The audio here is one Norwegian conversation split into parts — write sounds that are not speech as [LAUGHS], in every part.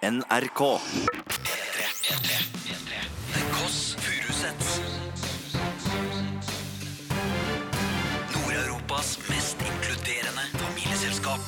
NRK. The Kåss Furuseths. Nord-Europas mest inkluderende familieselskap.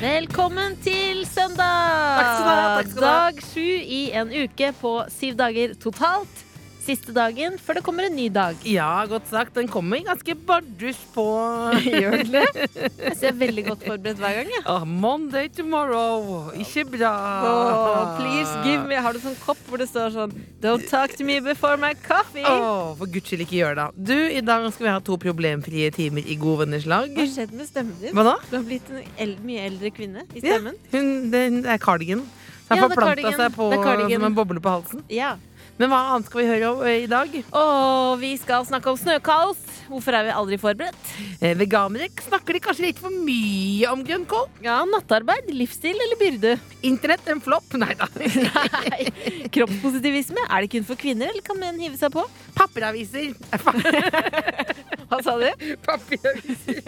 Velkommen til søndag! Takk skal du ha, takk skal du ha. Dag sju i en uke på syv dager totalt. Siste dagen før det kommer en ny dag. Ja, godt sagt. Den kommer ganske bardus på [LAUGHS] Gjør den det? [LAUGHS] Jeg ser veldig godt forberedt hver gang. jeg. Oh, Monday tomorrow. Ikke bra. Oh, please give me Har du sånn kopp hvor det står sånn Don't talk to me before my coffee? Oh, for guds skyld, ikke gjør det. Du, I dag skal vi ha to problemfrie timer i god venners lag. Hva har skjedd med stemmen din? Hva da? Du har blitt en el mye eldre kvinne i Ja, stemmen. hun, det er cardigan. Den Ja, forplanta seg på som en boble på halsen. Ja. Men hva annet skal vi høre om eh, i dag? Og vi skal snakke om snøkaos. Hvorfor er vi aldri forberedt? Eh, veganere snakker de kanskje litt for mye om grønnkål? Ja, Nattarbeid, livsstil eller byrde? Internett en flopp? Nei da. Nei. Kroppspositivisme, er det kun for kvinner, eller kan menn hive seg på? Papiraviser. [LAUGHS] Hva sa du? Papiraviser.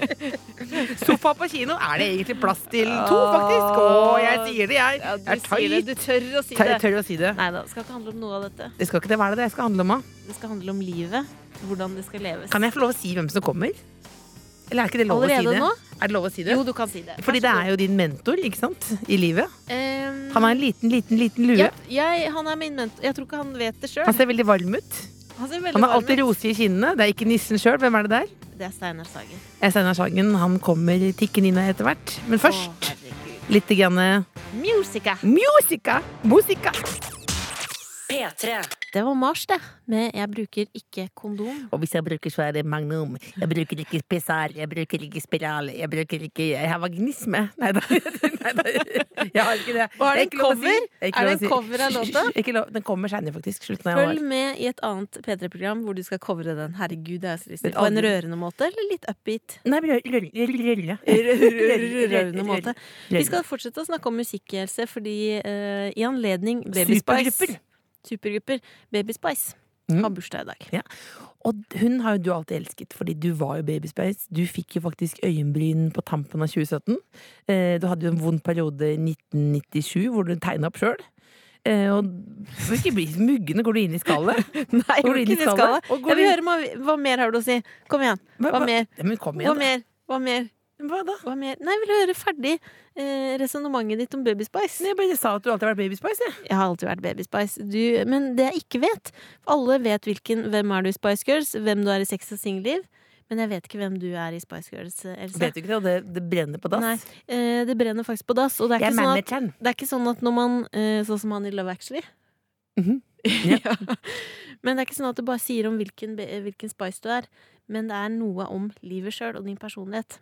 Sofa på kino er det egentlig plass til to, faktisk. Å, jeg sier det, jeg. Ja, du Jeg er sier det. Du tør å si Tør, det. tør å si det. Nei da, det skal ikke handle om noe av dette. Det skal ikke det være det. Det skal handle om da. Det skal handle om livet. Hvordan det skal leves. Kan jeg få lov å si hvem som kommer? Eller er ikke det lov å si det? nå? Er det lov å si det? Jo, du kan si det. Fordi det er jo din mentor, ikke sant? I livet. um, Han har en liten, liten, liten lue. jeg, jeg, Han er min mentor. Jeg tror ikke han vet det sjøl. Han ser veldig varm ut. Han Han har alltid ut. rose i kinnene. Det er ikke nissen sjøl. Hvem er det der? Det er Steinar Sagen. Er Steinar Sagen. Han kommer tikkende inn etter hvert. Men først Å, litt grann Musica. Musica! Musica! Det var Mars, det. Med 'Jeg bruker ikke kondom'. Og hvis jeg bruker, så er det magnum. Jeg bruker ikke spesar, jeg bruker ikke spiral, jeg bruker ikke Jeg har vaginisme. Nei da. [LAUGHS] Jeg har ikke det. Og er det en ikke lov si. cover? Er det en si. cover av låta? [LAUGHS] Ikke lov. Den kommer seinere, faktisk. Slutten av Følg med i et annet P3-program hvor du skal covre den. Herregud, det er så trist. På en rørende måte, eller litt upbeat? Nei. Rølle. Rørende måte. Vi skal fortsette å snakke om musikkhelse, fordi eh, i anledning Baby Spice Supergrupper. Baby Spice Mm. har bursdag i dag. Og hun har jo du alltid elsket, fordi du var jo Baby Spice. Du fikk jo faktisk øyenbryn på tampen av 2017. Eh, Du hadde jo en vond periode i 1997 hvor du tegna opp sjøl. Og du får ikke bli muggende. Går du inn i skallet? [LAUGHS] Nei, Går du inn i skallet? Og går Jeg vil høre hva, hva mer har du å si. Kom igjen. Hva mer? Ja, kom igjen. hva mer? Hva mer? Hva da? Hva mer? Nei, jeg vil høre ferdig eh, resonnementet ditt om Baby Spice. Jeg bare sa at du alltid har vært Baby Spice. Jeg. Jeg har alltid vært Baby Spice. Du, men det jeg ikke vet Alle vet hvilken, hvem er du i Spice Girls, hvem du er i Sex og singelliv. Men jeg vet ikke hvem du er i Spice Girls, Else. Vet du ikke det? Det, det brenner på dass. Nei, eh, det brenner faktisk på dass. Og det er, ikke sånn at, det er ikke sånn at når man eh, Sånn som han i Love Actually. Mhm. [LAUGHS] ja. Men det er ikke sånn at det bare sier om hvilken, hvilken Spice du er. Men det er noe om livet sjøl og din personlighet.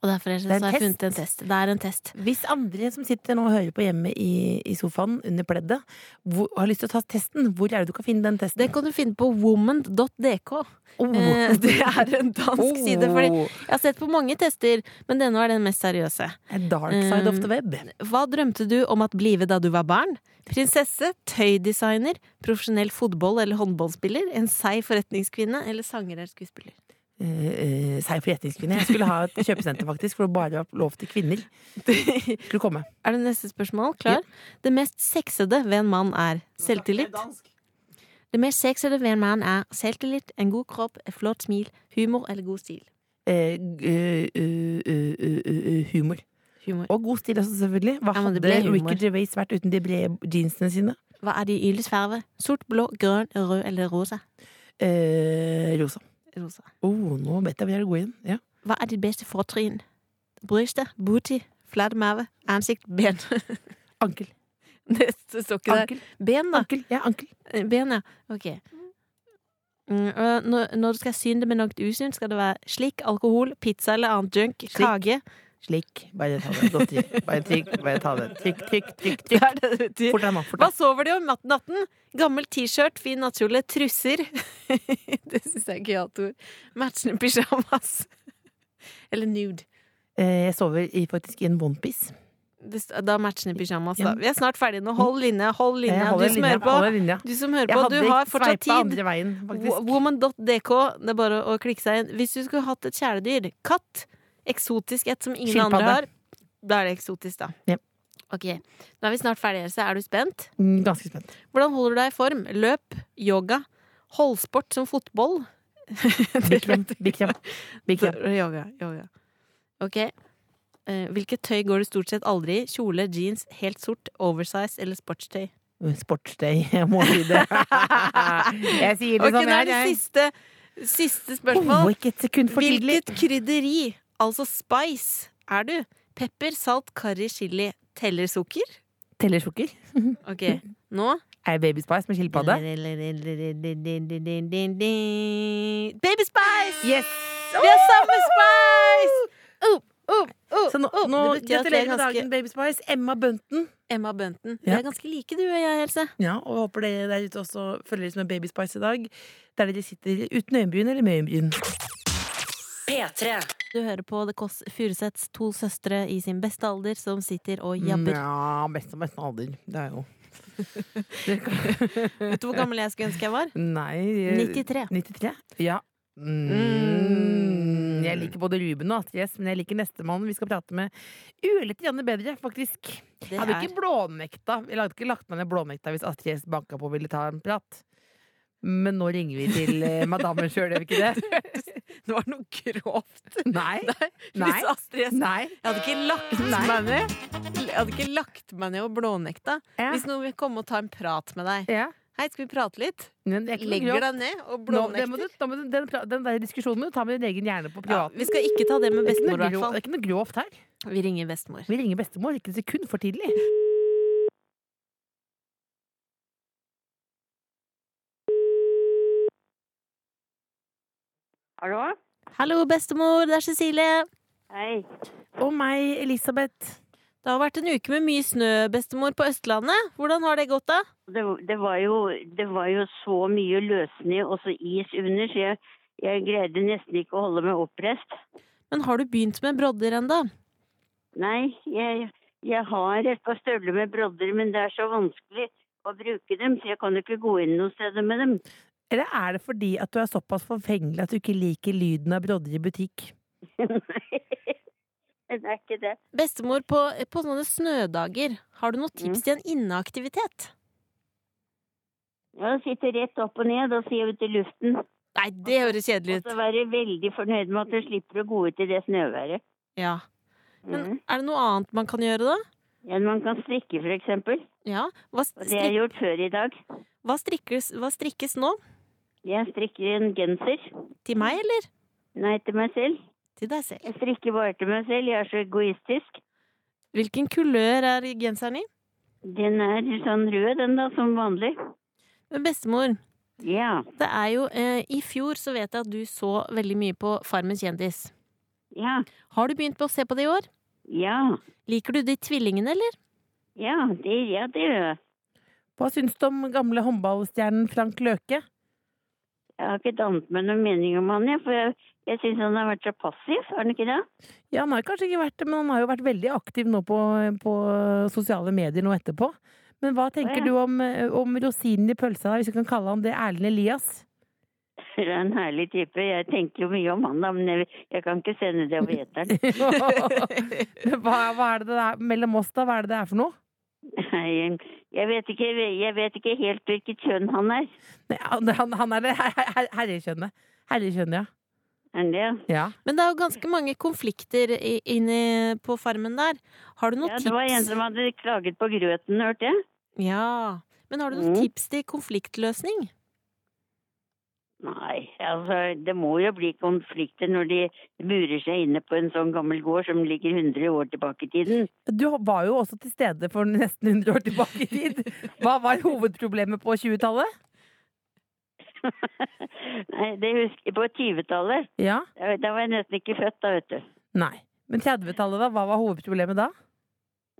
Og derfor er det, Det er en så har jeg funnet en test. Det er en test. Hvis andre som sitter nå og hører på hjemme i, i sofaen under pleddet, hvor, har lyst til å ta testen, hvor er det du kan finne den testen? Det kan du finne på woman.dk. Oh. Eh, [LAUGHS] det er en dansk side. Fordi Oh. jeg har sett på mange tester, men denne var den mest seriøse. A dark side of the web. Hva drømte du om at blive da du var barn? Prinsesse, tøydesigner, profesjonell fotball- eller håndballspiller, en seig forretningskvinne eller sanger eller skuespiller? Uh, uh, for forretningskvinne. Jeg skulle ha et kjøpesenter faktisk, for det bare var lov til kvinner. Skulle komme. [LAUGHS] Er det neste spørsmål? Klar? Det mest sexede ved en mann er selvtillit. Det mest sexede ved en mann er selvtillit, en god kropp, et flott smil, humor eller god stil. Eh, uh, uh, uh, uh, uh, humor. Humor. Og god stil også, selvfølgelig. Hva Ja, hadde. Ricky Gervais vært uten de brede jeansene sine? Hva er de yles farve? Sort, blå, grønn, rød eller rosa? Eh, rosa. Rosa. Oh, nå vet jeg hvor jeg vil gå inn. Ja. Hva er ditt beste fortrinn? Brystet, booty, flat mave, ansikt, ben. [LAUGHS] Ankel. Det står ikke der. Ankel. Ben, da. Ankel. Ja, ankel. Eh, Ben, ja. Ok. Mm, når, når du skal syne det med noe usunt, skal det være slik, alkohol, pizza eller annet junk, kake. Slik. Bare ta det. Bare trykk. Bare ta det. Trykk, trykk, trykk. Det er det det. Fort deg, nå. Fort Hva sover de om natt- natten? Gammel T-skjørt, fin nattkjole, trusser. [LAUGHS] det syns jeg er gøyalt ord. Matchende pysjamas. Eller nude. Eh, jeg sover i, faktisk i en onepiece. Da matchende pysjamas, Ja. da. Vi er snart ferdige nå. Hold linja, hold linja. Du som hører på, du som hører på, du har fortsatt tid. Woman.dk, det er bare å klikke seg inn. Hvis du skulle hatt et kjæledyr, katt, eksotisk et som ingen Skilpadde. andre har, Da er det eksotisk, da. Ja. Ok, Nå er vi snart ferdige, Else. Er du spent? Mm, Ganske spent. Hvordan holder du deg i form? Løp, yoga, holdsport som fotball? [LAUGHS] Bikram. Bikram. [LAUGHS] Yoga, yoga. Ok. Eh, hvilket tøy går du stort sett aldri i? Kjole, jeans, helt sort, oversize eller sportstøy? Sportstøy. [LAUGHS] Jeg må si det. Jeg sier det okay, sånn det er jeg det er. siste, siste Oh, spørsmål. tidlig. Hvilket krydderi, altså spice, er du? Pepper, salt, karri, chili. Teller sukker? Teller sukker. [LAUGHS] Ok, nå Er jeg Baby Spice med skilpadde? Baby Spice! Yes! Vi har samme Spice! Oh, oh, oh, Så nå, nå er gratulerer med dagen, Baby Spice. Emma Bunton. Emma Bunton. Vi Ja. er ganske like, du og jeg, Else. Ja, og håper dere der ute også følger dere med Baby Spice i dag. Der dere sitter uten øyenbryn eller med øyenbryn. P3. Du hører på The Kåss Furuseths, to søstre i sin beste alder som sitter og jabber. Ja, beste og best alder. Det er jo [LAUGHS] Vet du hvor gammel jeg skulle ønske jeg var? Nei eh, 93. 93? Ja. Mm. Mm. Jeg liker både Ruben og Astrid S, men jeg liker nestemann vi skal prate med ørlite grann bedre, faktisk. Det hadde er- ikke blånekta Jeg hadde ikke lagt meg ned blånekta hvis Astrid S banka på og ville ta en prat. Men nå ringer vi til eh, madammen sjøl, gjør vi ikke det? [LAUGHS] Det var noe grovt. Nei. Nei. [LAUGHS] Nei. Hvis Astrid S Nei. Jeg hadde ikke lagt Nei. meg ned Jeg hadde ikke lagt meg ned og blånekta. Ja. Hvis noen vil komme og ta en prat med deg. Ja. Hei, skal vi prate litt? Men det er ikke noe Legger grovt. deg ned og Nå, det må du, blånekter. da må du, den, pra- den der diskusjonen må du ta med din egen hjerne på Ja, privaten. vi skal ikke ta det med det, er ikke bestemor, noe i hvert grov, det fall. er ikke noe grovt her. Vi ringer bestemor. Vi ringer bestemor ikke et sekund for tidlig. Hallo? Hallo, bestemor. Det er Cecilie. Hei. Og meg, Elisabeth. Det har vært en uke med mye snø, bestemor, på Østlandet. Hvordan har det gått, da? Det, det, var jo, det var jo så mye løssnø og så is under, så jeg, jeg greide nesten ikke å holde meg oppreist. Men har du begynt med brodder ennå? Nei, jeg, jeg har et par støvler med brodder, men det er så vanskelig å bruke dem, så jeg kan jo ikke gå inn noe sted med dem. Eller er det fordi at du er såpass forfengelig at du ikke liker lyden av brodder i butikk? [LAUGHS] Nei, det er ikke det. Bestemor, på, på sånne snødager, har du noen tips til en inneaktivitet? Ja, sitte rett opp og ned og se ut i luften, Nei, det høres kjedelig ut. og så være veldig fornøyd med at du slipper å gå ut i det snøværet. Ja. Men Mm. er det noe annet man kan gjøre, da? Ja, man kan strikke, for eksempel. Ja. Hva, strik... det har jeg gjort før i dag. hva, strikkes, hva strikkes nå? Jeg strikker en genser. Til meg, eller? Nei, til meg selv. Til deg selv. Jeg strikker bare til meg selv. Jeg er så egoistisk. Hvilken kulør er genseren i? Den er sånn rød, den da, som vanlig. Men bestemor, Ja. det er jo eh, I fjor så vet jeg at du så veldig mye på Farmen kjendis. Ja. Har du begynt på å se på det i år? Ja. Liker du de tvillingene, eller? Ja, det, ja, det gjør jeg. Hva syns du om gamle håndballstjernen Frank Løke? Jeg har ikke dannet meg noen mening om han, jeg, for jeg, jeg syns han har vært så passiv. Har han ikke det? Ja, han har kanskje ikke vært det, men han har jo vært veldig aktiv nå på, på sosiale medier nå etterpå. Men hva tenker ja. du om, om rosinen i pølsa, hvis vi kan kalle han det Erlend Elias? [LAUGHS] Det er en herlig type. Jeg tenker jo mye om han, da, men jeg, jeg kan ikke sende det over [LAUGHS] eteren. [LAUGHS] hva, hva er det det er mellom oss, da? Hva er det det er for noe? Nei, Jeg vet ikke, jeg vet ikke helt hvilket kjønn han er. Nei, Han, han, er det her- her- herrekjønnet. Herrekjønnet, ja. Ja. Men det er jo ganske mange konflikter inne på farmen der. Har du noen Ja, det var en som hadde klaget på grøten, hørte jeg. Ja. Men har du noen Mm. tips til konfliktløsning? Nei, altså det må jo bli konflikter når de murer seg inne på en sånn gammel gård som ligger 100 år tilbake i tiden. Du var jo også til stede for nesten 100 år tilbake i tid. Hva var hovedproblemet på 20-tallet? [LAUGHS] Nei, det husker jeg på 20-tallet. Ja? Da da var jeg nesten ikke født da, vet du. Nei. Men 30-tallet, da? Hva var hovedproblemet da?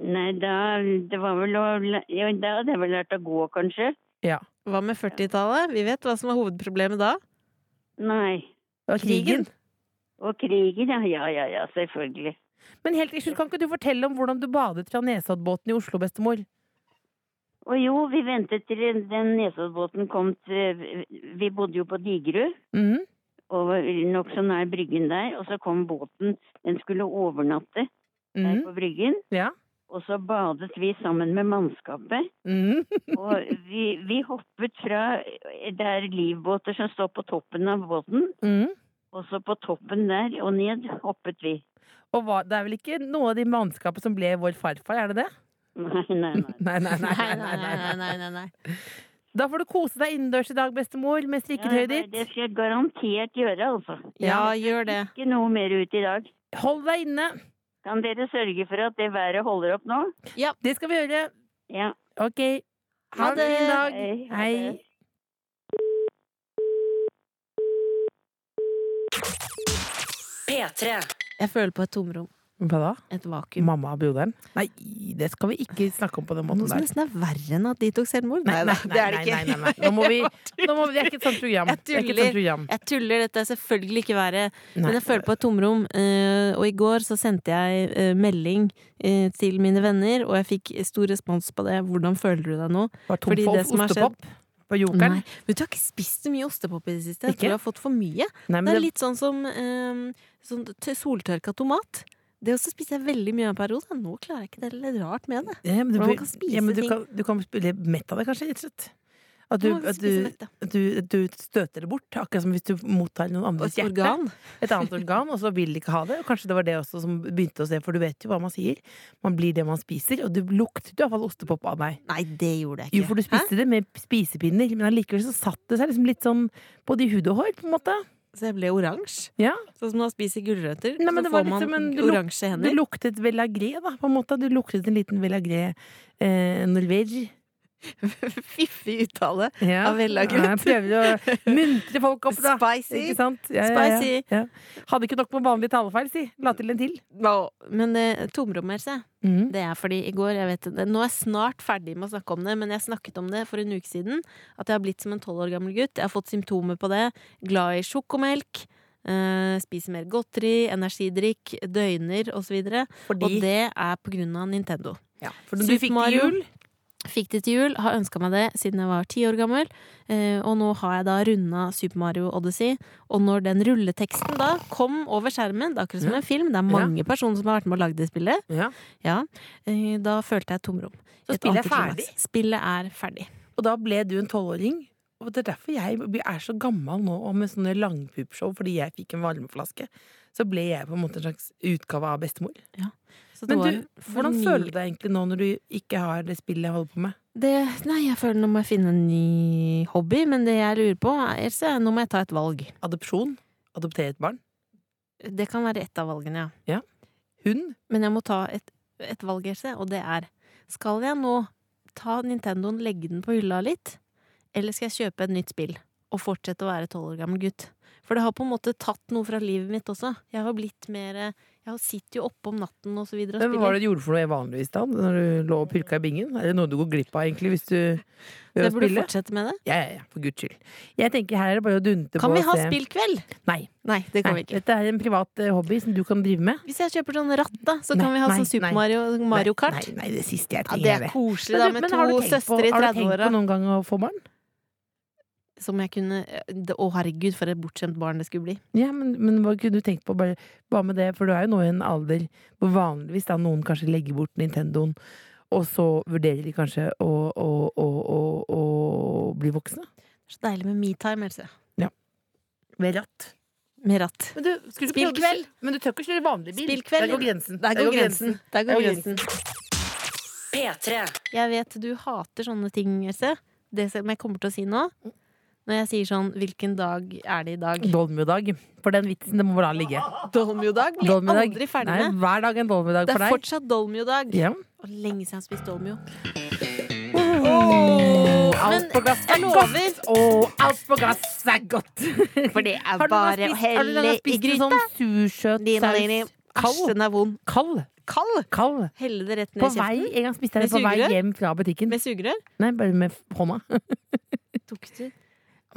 Nei, da det var vel å Ja, da hadde jeg vel lært å gå, kanskje. Ja. Hva med 40-tallet? Vi vet hva som var hovedproblemet da. Nei. Og krigen. Og krigen, ja. Ja, ja, ja, selvfølgelig. Men helt til slutt, kan ikke du fortelle om hvordan du badet fra Nesoddbåten i Oslo, bestemor? Og jo, vi ventet til den Nesoddbåten kom til Vi bodde jo på Digerud. Mm. og nokså nær bryggen der, og så kom båten. Den skulle overnatte der Mm. på Bryggen. Ja. Og så badet vi sammen med mannskapet. Mm. [LAUGHS] Og vi, vi hoppet fra Det er livbåter som står på toppen av båten. Mm. Og så på toppen der og ned hoppet vi. Og hva, det er vel ikke noe av de mannskapet som ble vår farfar, er det det? Nei, nei, nei. [LAUGHS] Nei, nei, nei. Nei, nei, nei. Da får du kose deg innendørs i dag, bestemor, med Ja, det skal jeg garantert gjøre, altså. Ja, gjør det. Ikke noe mer ut i dag. Hold deg inne. Kan dere sørge for at det været holder opp nå? Ja, Det skal vi gjøre. Ja. Ok. Ha Ha en det. dag. Hei, Hei. P3. Jeg føler på et tomrom. Hva da? Et vakuum. Mamma og broderen? Nei, det skal vi ikke snakke om på den Noe måten som nesten er verre enn at de tok selvmord. Nei, nei, det er det nei, ikke. nei, nei, nei. Nå må vi, [LAUGHS] nå må vi, det er ikke et sånt program. Jeg er tuller. program. Jeg tuller, dette er selvfølgelig ikke været. Men jeg føler på et tomrom. eh, og i går så sendte jeg eh, melding eh, til mine venner, og jeg fikk stor respons på det. Hvordan føler du deg nå? Var tom Fordi for det som har skjedd. Nei, men du har ikke spist så mye ostepop i det siste. Jeg tror du har fått for mye. Nei, Det er det, litt sånn som eh, sånn soltørka tomat. Det også spiser jeg veldig mye av en periode. Nå klarer jeg ikke det. Det er litt rart med det. ja, men du, hvordan man kan spise ja, men du, ting. kan, du kan bli mett av det, kanskje, rett og slett. At du, at du, at du, at du støter det bort. Akkurat som hvis du mottar noen andres hjerte. organ. Et annet organ, og så vil de ikke ha det. Og kanskje det var det også som begynte å se, for du vet jo hva man sier. Man blir det man spiser, og du luktet jo iallfall ostepop av meg. Nei, det gjorde jeg ikke. Jo, for du spiste det med spisepinner, men allikevel så satt det seg liksom litt sånn både i hud og hår, på en måte. Så jeg ble oransje. Ja. Sånn som når man spiser gulrøtter. Nei, så får man liksom en- du luk- oransje Du luktet velagré, da, på en måte. Du luktet en liten velagré eh, norvege. [LAUGHS] Fiffig uttale Ja. av vellagret. Ja, jeg prøver å muntre folk opp, da. Spicy. Ikke sant? Ja, ja, Spicy. Hadde ikke nok med vanlig talefeil, si. La til en til. Men eh, tomrom, se. Mm. det er fordi i går jeg vet, Nå er jeg snart ferdig med å snakke om det, men jeg snakket om det for en uke siden. At jeg har blitt som en tolv år gammel gutt. Jeg har fått symptomer på det. Glad i sjokomelk. Uh, spiser mer godteri, energidrikk, døgner osv. Fordi Og det er på grunn av Nintendo. ja, for du fikk til jul. Fikk det til jul, har ønska meg det siden jeg var ti år gammel. Eh, og nå har jeg da runda Super Mario Odyssey. Og når den rulleteksten da kom over skjermen, det er akkurat som Ja. en film, det er mange personer som har vært med og lagd det spillet, Ja. ja, eh, da følte jeg et tomrom. Så spillet er ferdig. Spillet er ferdig. Og da ble du en tolvåring. Og det er derfor jeg er så gammel nå og med sånne langpupshow, fordi jeg fikk en varmeflaske. Så ble jeg på en måte en slags utgave av bestemor. Så det Men var du, hvordan ny- føler du deg egentlig nå når du ikke har det spillet jeg holder på med? det, Nei, jeg føler nå må jeg finne en ny hobby, men det jeg lurer på, er nå må jeg ta et valg. Adopsjon? Adoptere et barn? Det kan være ett av valgene, ja. Hund? Men jeg må ta et, et valg, Else, og det er Skal jeg nå ta Nintendoen, legge den på hylla litt, eller skal jeg kjøpe et nytt spill og fortsette å være tolv år gammel gutt? For det har på en måte tatt noe fra livet mitt også. Jeg har blitt mer Har sitter jo oppe om natten og så videre Men hva var det du gjorde for noe vanligvis da, når du lå og pylka i bingen? Er det noe du går glipp av egentlig hvis du [LAUGHS] Så gjør jeg burde du fortsette med det. Ja, ja, ja, for guds skyld. Jeg tenker her er det bare å dunte Kan på vi ha se. spillkveld? Nei. Nei, det kan Nei, vi ikke. Dette er en privat eh, hobby som du kan drive med. Hvis jeg kjøper sånn ratt, da, så Nei, kan vi ha sånn Super. Mario, Mario Kart. Nei, nei, det siste jeg Ja, trenger det er er koselig, da, med to søstre i 30-åra. Har du tenkt på noen gang å få barn? Som jeg kunne Å, herregud, for et bortskjemt barn det skulle bli. Ja, men, men hva kunne du tenkt på bare, bare med det? For du er jo nå i en alder hvor vanligvis da noen kanskje legger bort Nintendoen, og så vurderer de kanskje å, å, å, å, å bli voksne. Så deilig med metime, Else. Ved ratt. Med ratt. Men du, å Spillkveld. Men du tør ikke kjøre vanlig bil. Spillkveld. Der går grensen. Der går grensen. Der går grensen. P3. Jeg vet du hater sånne ting, Else. Det som jeg kommer til å si nå. Når jeg sier sånn 'hvilken dag er det i dag'? Dolmiodag. For den vitsen, det må bare la ligge. Dolmiodag blir Dolmiodag. aldri ferdig Nei, med. hver dag en dolmiodag Det er fortsatt Dolmio-dag. Ja. Og lenge siden jeg har spist Dolmio. Alt på glass er godt! Oh, alt på glass [LAUGHS] er godt! For det er bare å helle i å har du spist gryta. Sånn sursøt saus. Æsj, den er vond. Kald. Kald! Kald. Helle det rett ned På i vei, kjeften. en gang spiste jeg det på vei hjem fra butikken. Med sugerør. Nei, bare med hånda. [LAUGHS] Tok du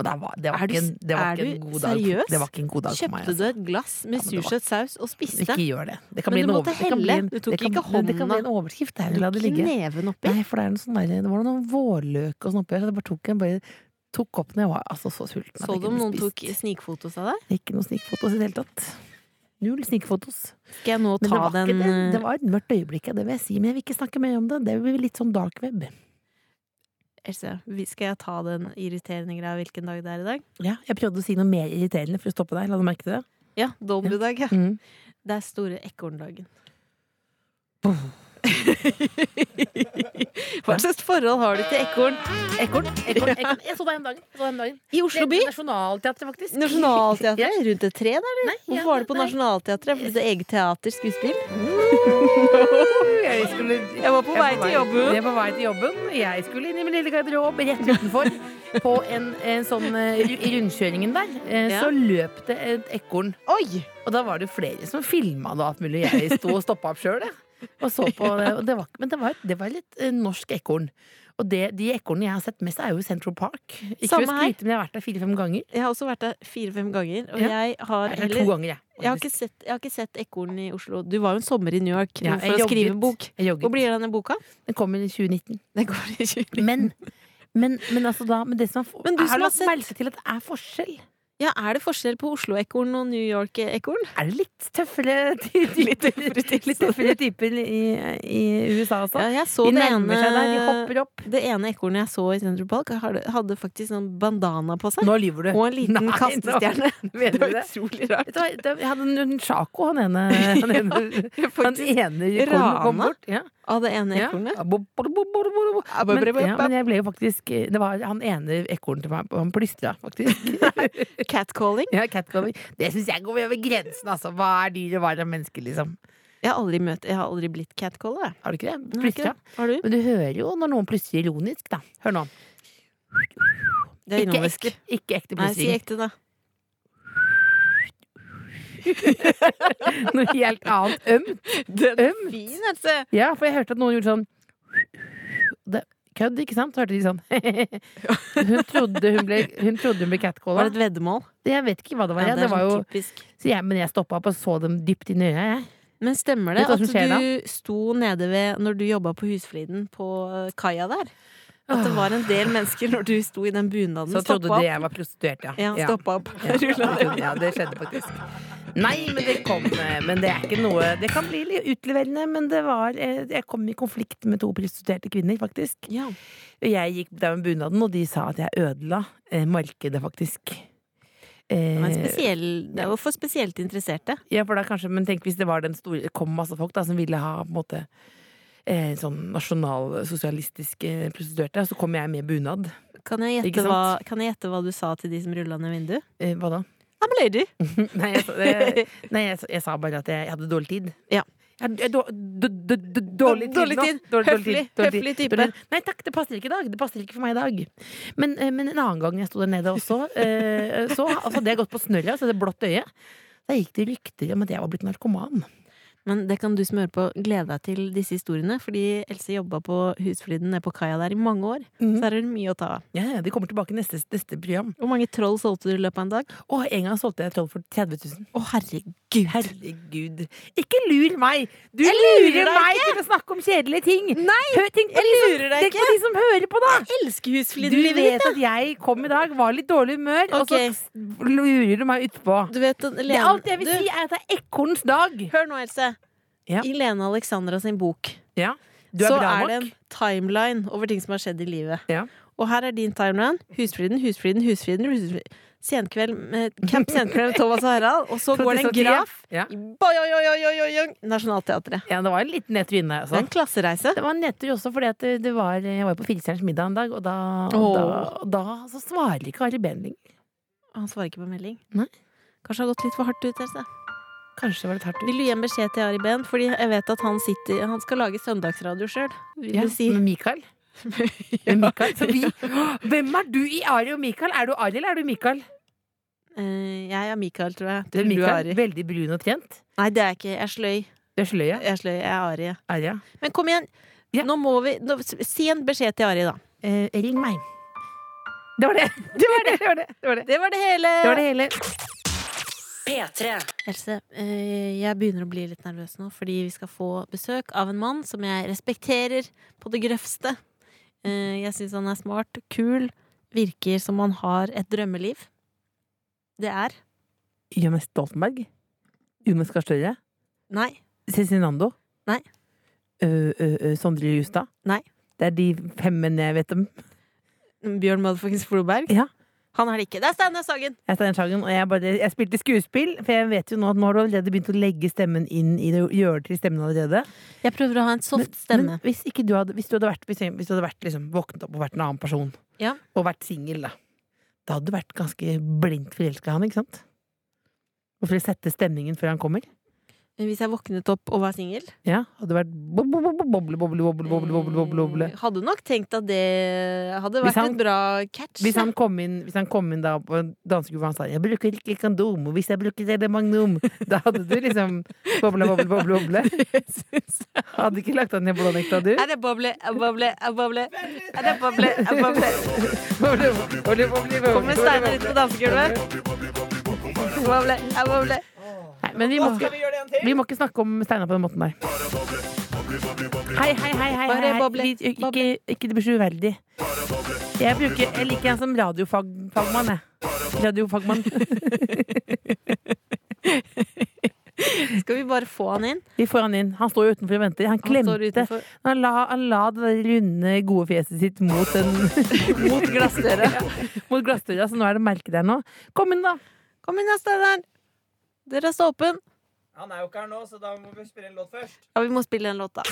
det var, det var, du ikke, en, det var s- ikke en du god dag. seriøs? Det var ikke en god dag for meg. Kjøpte du Altså. et glass med Ja, sursøt saus og spiste? Ikke gjør det. Det kan Men bli du måtte over- det helle. en- Du tok det kan- ikke Det kan bli en overskrift der. La det Ikke ligge. neven oppi. Nei, for det, er noe sånn der, det var noen vårløk og sånn oppi her, så jeg bare tok en bare tok opp når jeg var altså, så sulten. Så du om noen tok snikfotos av deg? Ikke noe snikfotos i det hele tatt. Null snikfotos. Skal jeg nå det ta den ikke det. eh, det var et mørkt øyeblikk, det vil jeg si. Men jeg vil ikke snakke mer om det. Det blir litt sånn dark web. Else, skal jeg ta den irriterende greia hvilken dag det er i dag? Ja, jeg prøvde å si noe mer irriterende for å stoppe deg. La du merke til det? Ja, Dolbydag, ja. Mm. Det er store ekorndagen. Hva slags forhold har du til ekorn? Ekorn? Ekorn, ekorn. Jeg så deg en dag. Jeg. I Oslo by? Nasjonalteatret, faktisk. Nationaltheatret? Rundt et tre der, eller? Ja, Hvorfor var du på nei. Nationaltheatret? Fordi det er eget teater, skuespill? Jeg, skulle, Jeg var på vei til jobben. Jeg var på vei til jobben. Jeg skulle inn i min lille garderobe rett utenfor. På en, en sånn eh, I rundkjøringen der eh, Ja. så løp det et ekorn. Oi! Og da var det flere som filma det og alt mulig. Jeg sto og stoppa opp sjøl, jeg. Og så på det. Og det var, men det var, det var litt eh, norsk ekorn. Og det, de ekornene jeg har sett mest, er jo i Central Park. Ikke for å Samme her. skryte, men jeg har vært der fire-fem ganger. Jeg har også vært der fire-fem ganger, og Ja. jeg har Jeg er heller to ganger, jeg. jeg har, ikke sett, jeg har ikke sett ekorn i Oslo. Du var jo en sommer i New York Ja, for å å skrive en bok. Hvor blir denne boka? Den kommer i 2019. Den kommer i 2019. Men, men, men altså da men det som er, Men du som har lagt sett- merke til at det er forskjell. Ja, Er det forskjell på Oslo-ekorn og New York-ekorn? Er det litt tøffere typer, litt tøffere typer i, i USA også? Ja, jeg så de det ene seg der, de hopper opp. Det ene ekornet jeg så i Central Park, hadde, faktisk sånn bandana på seg. Nå lyver du. Og en liten Nei, kastestjerne. [LAUGHS] Det var det? utrolig rart. Jeg hadde en sjako, han ene Han [LAUGHS] ene, han ene kom, kom bort. Ja. Av det ene Ja. Men, ja, men jeg ble jo faktisk Det var han ene ekornet til meg, han plystra, faktisk. [LAUGHS] Catcalling. ja, catcalling. Det syns jeg går over grensen, altså. Hva er dyr, og hva er mennesker, liksom? Jeg har aldri, møtt, jeg har aldri blitt catcaller. jeg. Har du ikke det? Plystra? Har du? Men du hører jo når noen plystrer ironisk, da. Hør nå. Det er Ikke ekte, ikke ekte Nei, si ekte, da. [LAUGHS] Noe helt annet. Ømt. Den er Ømt. fin, altså. Ja, for jeg hørte at noen gjorde sånn det, Kødd, ikke sant? Hørte de sånn. [LAUGHS] hun, trodde hun, ble, hun trodde hun ble Var det et veddemål? Jeg vet ikke hva det var. Ja, det det var jo, sånn typisk. så jeg, men jeg stoppa opp og så dem dypt inn i øya, jeg. Men stemmer det du at skjer da? du sto nede ved Når du jobba på Husfliden på eh, kaia der? At det var en del mennesker når du sto i den bunaden, Så trodde de jeg var prostituert, ja. Ja, stoppa opp. Ja, [LAUGHS] ja, det skjedde faktisk. Nei, men det kom eh, Men det er ikke noe Det kan bli litt utleverende, men det var eh, Jeg kom i konflikt med to prostituerte kvinner, faktisk. Ja. Jeg gikk der med bunaden, og de sa at jeg ødela eh, markedet, faktisk. Det var spesiell, det for spesielt interesserte. Ja, for da kanskje, men tenk hvis det var den store kom masse folk da som ville ha på en måte eh, sånn nasjonalsosialistiske prostituerte, og så kom jeg med bunad. Kan jeg gjette hva, kan jeg gjette hva du sa til de som rulla ned vinduet? Eh, hva da? I'm a lady. [LAUGHS] nei, jeg, nei jeg, jeg sa bare at jeg hadde dårlig tid. Ja. Jeg, jeg, dår- d- d- d- dårlig tid Dårlig nå. tid. Dårlig Høflig. Høflig type. Nei takk, det passer ikke i dag. Det passer ikke for meg i dag. Men, eh, men en annen gang jeg sto der nede også, eh, så altså, hadde jeg gått på snørra, så det blått øye. Da gikk det rykter om at jeg var blitt narkoman. Men det kan du som hører på glede deg til disse historiene, fordi Else jobba på Husfliden nede på kaia der i mange år. Mm. Så her er det mye å ta av. Ja, ja, de kommer tilbake i neste, neste program. Hvor mange troll solgte du i løpet av en dag? Åh, en gang solgte jeg troll for 30 000. Å, herregud! Herregud. Ikke lur meg! Du Jeg lurer lurer deg ikke. til å snakke om kjedelige ting! Nei! Hør, Jeg lurer deg Tenk på ikke. de som hører på, da! Jeg elsker Du Husfliden-livet vet at jeg kom i dag, var litt dårlig humør, og så lurer du meg utpå. Du vet Lene, Det, alt jeg vil du, si, er at det er ekornens dag. Hør nå, Else. Ja. I Lene Alexandra sin bok Ja. Er så er det en timeline over ting som har skjedd i livet. Ja. Og her er din timeline. Husfriden, husfriden, husfriden. husfriden. Senkveld med Camp Senkveld med [LAUGHS] Thomas og Harald. Og så går det en graf. Ja. Oi. Nationaltheatret. ja, det var en liten nedtur inne. Det Altså. er en klassereise. Det var en nedtur også fordi at det det var, jeg var på Firestjerners middag en dag, og da, oh. da, da så svarer ikke Ari Behn lenger. Han svarer ikke på melding. Nei. Kanskje det har gått litt for hardt ut. Else. Kanskje det var litt hardt ut. Vil du gi en beskjed til Ari Behn? Fordi jeg vet at han sitter Han skal lage søndagsradio sjøl. Ja, si med Mikael. [LAUGHS] Med Mikael. Så vi, [LAUGHS] hvem er du i Ari og Mikael? Er du Ari eller er du Mikael? Uh, Jeg er Mikael, tror jeg. Du er Du Mikael. Veldig brun og trent. Nei, det er jeg ikke. Jeg er sløy. Du er sløy, ja. Jeg er sløy. Jeg er Ari. jeg. Ari, ja. Men kom igjen. Ja. Nå må vi nå, Si en beskjed til Ari, da. Uh, ring meg. Det var det. [LAUGHS] Det var det. Det var det. Det var det, Det var det hele. det, var det hele. P3. Else, eh, jeg begynner å bli litt nervøs nå, fordi vi skal få besøk av en mann som jeg respekterer på det grøvste. Eh, Jeg syns han er smart, kul, virker som han har et drømmeliv. Det er Jonas Stoltenberg. Jonas Gahr Støre? Nei. Cezinando? Nei. Uh, uh, uh, Sondre Justad? Nei. Det er de fem mennene jeg vet om. Bjørn Motherfuckings Floberg? Ja. Han er det ikke. Det er Steinar Sagen! Jeg, er Sagen, og jeg, bare, jeg spilte skuespill, for jeg vet jo nå at nå har du allerede begynt å legge stemmen inn i det, gjøre det til stemmen allerede. Jeg prøver å ha en soft stemme. Men hvis, ikke du hadde, hvis du hadde vært, hvis, hvis du hadde vært liksom, våknet opp og vært en annen person, Ja. og vært singel, da, da hadde du vært ganske blindt forelska i han, ikke sant? Og for å sette stemningen før han kommer. Hvis jeg våknet opp og var singel? Ja. Hadde vært boble, boble, boble, boble, boble, boble, Hadde nok tenkt at det hadde vært han, et bra catch. Hvis han kom inn, hvis han kom inn da på dansegulvet og sa 'jeg bruker ikke kondom', 'hvis jeg bruker det, det magnum', da hadde du liksom boble, boble, boble, boble. Hadde ikke lagt deg ned på nekta, du? Er det boble, boble, boble? Er det boble, boble? boble, boble, boble, boble, boble. Kommer Steinar ut på dansegulvet. Boble, boble, boble. Men vi må, vi må ikke snakke om Steinar på den måten der. Hei, hei, hei. hei, hei, Vi, ikke, ikke det blir så uverdig. Jeg, bruker, jeg liker han som radiofagmann, jeg. Radiofagmann. [LAUGHS] Skal vi bare få han inn? Vi får han inn. Han står jo utenfor og venter. Han Han klemte. Han la, han la det der runde, gode fjeset sitt mot, [LAUGHS] Mot glassdøra. [LAUGHS] mot glassdøra, så nå er det merke der nå. Kom inn, da! Kom inn da, Steinar. Døra står åpen. Han er jo ikke her nå, så da må vi spille en låt først. Ja, vi må spille en låt, da.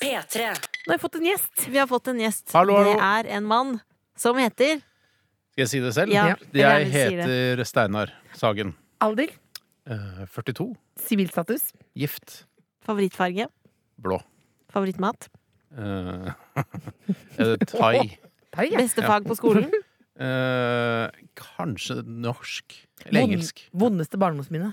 P3. Nå har vi fått en gjest. Vi har fått en gjest. Hallo, hallo. Det er en mann som heter Skal jeg si det selv? Ja, jeg heter Steinar Sagen. Alder. Eh, 42. Sivilstatus. Gift. favorittfarge. Blå. Favorittmat. Uh, eh, [LAUGHS] thai. Ja. Beste fag på skolen. [LAUGHS] Eh, kanskje norsk. Eller Vond- engelsk. Vondeste barndomsminne.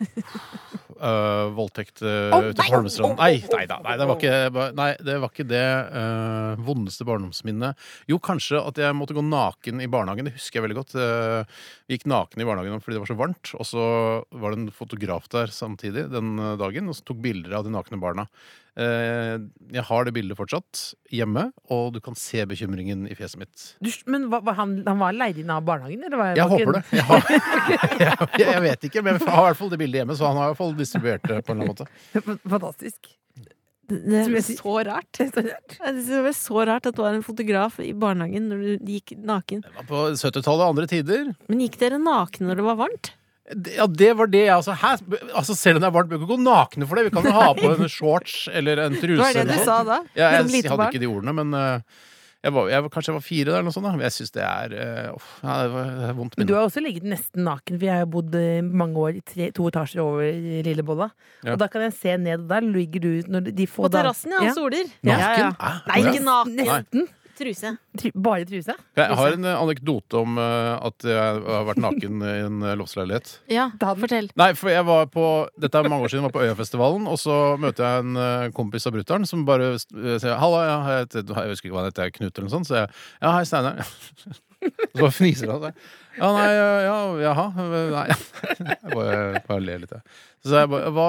uh, [LAUGHS] voldtekt uh, oh, ute på nei! Holmestrand. Nei, nei da. Nei, det var ikke, nei, det, var ikke det uh, vondeste barndomsminnet. Jo, kanskje at jeg måtte gå naken i barnehagen. Det husker jeg veldig godt. Eh, vi gikk naken i barnehagen fordi det var så varmt. Og så var det en fotograf der samtidig den eh, dagen og så tok bilder av de nakne barna. Eh, jeg har det bildet fortsatt hjemme, og du kan se bekymringen i fjeset mitt. Du, men hva, han, han var leid inn av barnehagen? Eller var, Jeg håper det. Jeg, har, jeg, [LAUGHS] jeg vet ikke, men jeg har i hvert fall det bildet hjemme, så han har i hvert fall distribuert det på en eller annen måte. [LAUGHS] Fantastisk. Det er så rart. Det er så rart. Så at det var en fotograf i barnehagen når du gikk naken. Det var på 70-tallet, og andre tider. Men gikk dere nakne når det var varmt? Ja, det var det jeg altså, altså Selv om det er varmt, bør ikke gå nakne for det. Vi kan jo ha på en [LAUGHS] shorts eller en truse. Det var det du sa da? Ja, jeg, jeg hadde ikke de ordene, men uh, jeg var, jeg, kanskje jeg var fire der, eller noe sånt. Da. Jeg syns det er uff, ja, det, var, det er vondt Men du har også ligget nesten naken, for jeg har bodd eh, mange år i tre, to etasjer over Lillebolla. Ja. Og da kan jeg se ned, og der ligger du når de få På terrassen, ja. Ja. Soler. Naken? Ja, ja. Nei, ikke naken. Nesten. Truse. Tru, bare truse. Jeg har en eh, anekdote om uh, at jeg har vært naken i en eh, loftsleilighet. Ja, fortell. Nei, for jeg var på Dette er mange år siden, jeg var på Øyafestivalen, og så møter jeg en uh, kompis av brutter'n som bare uh, sier 'Halla, ja, jeg, heter, jeg husker ikke hva han heter, Knut eller noe sånt', så jeg 'Ja, hei, Steinar'. [LAUGHS] Så fniser han. Ja, nei, ja, jaha. Nei. [LAUGHS] Jeg bare, bare ler litt, jeg. Så jeg bare hva,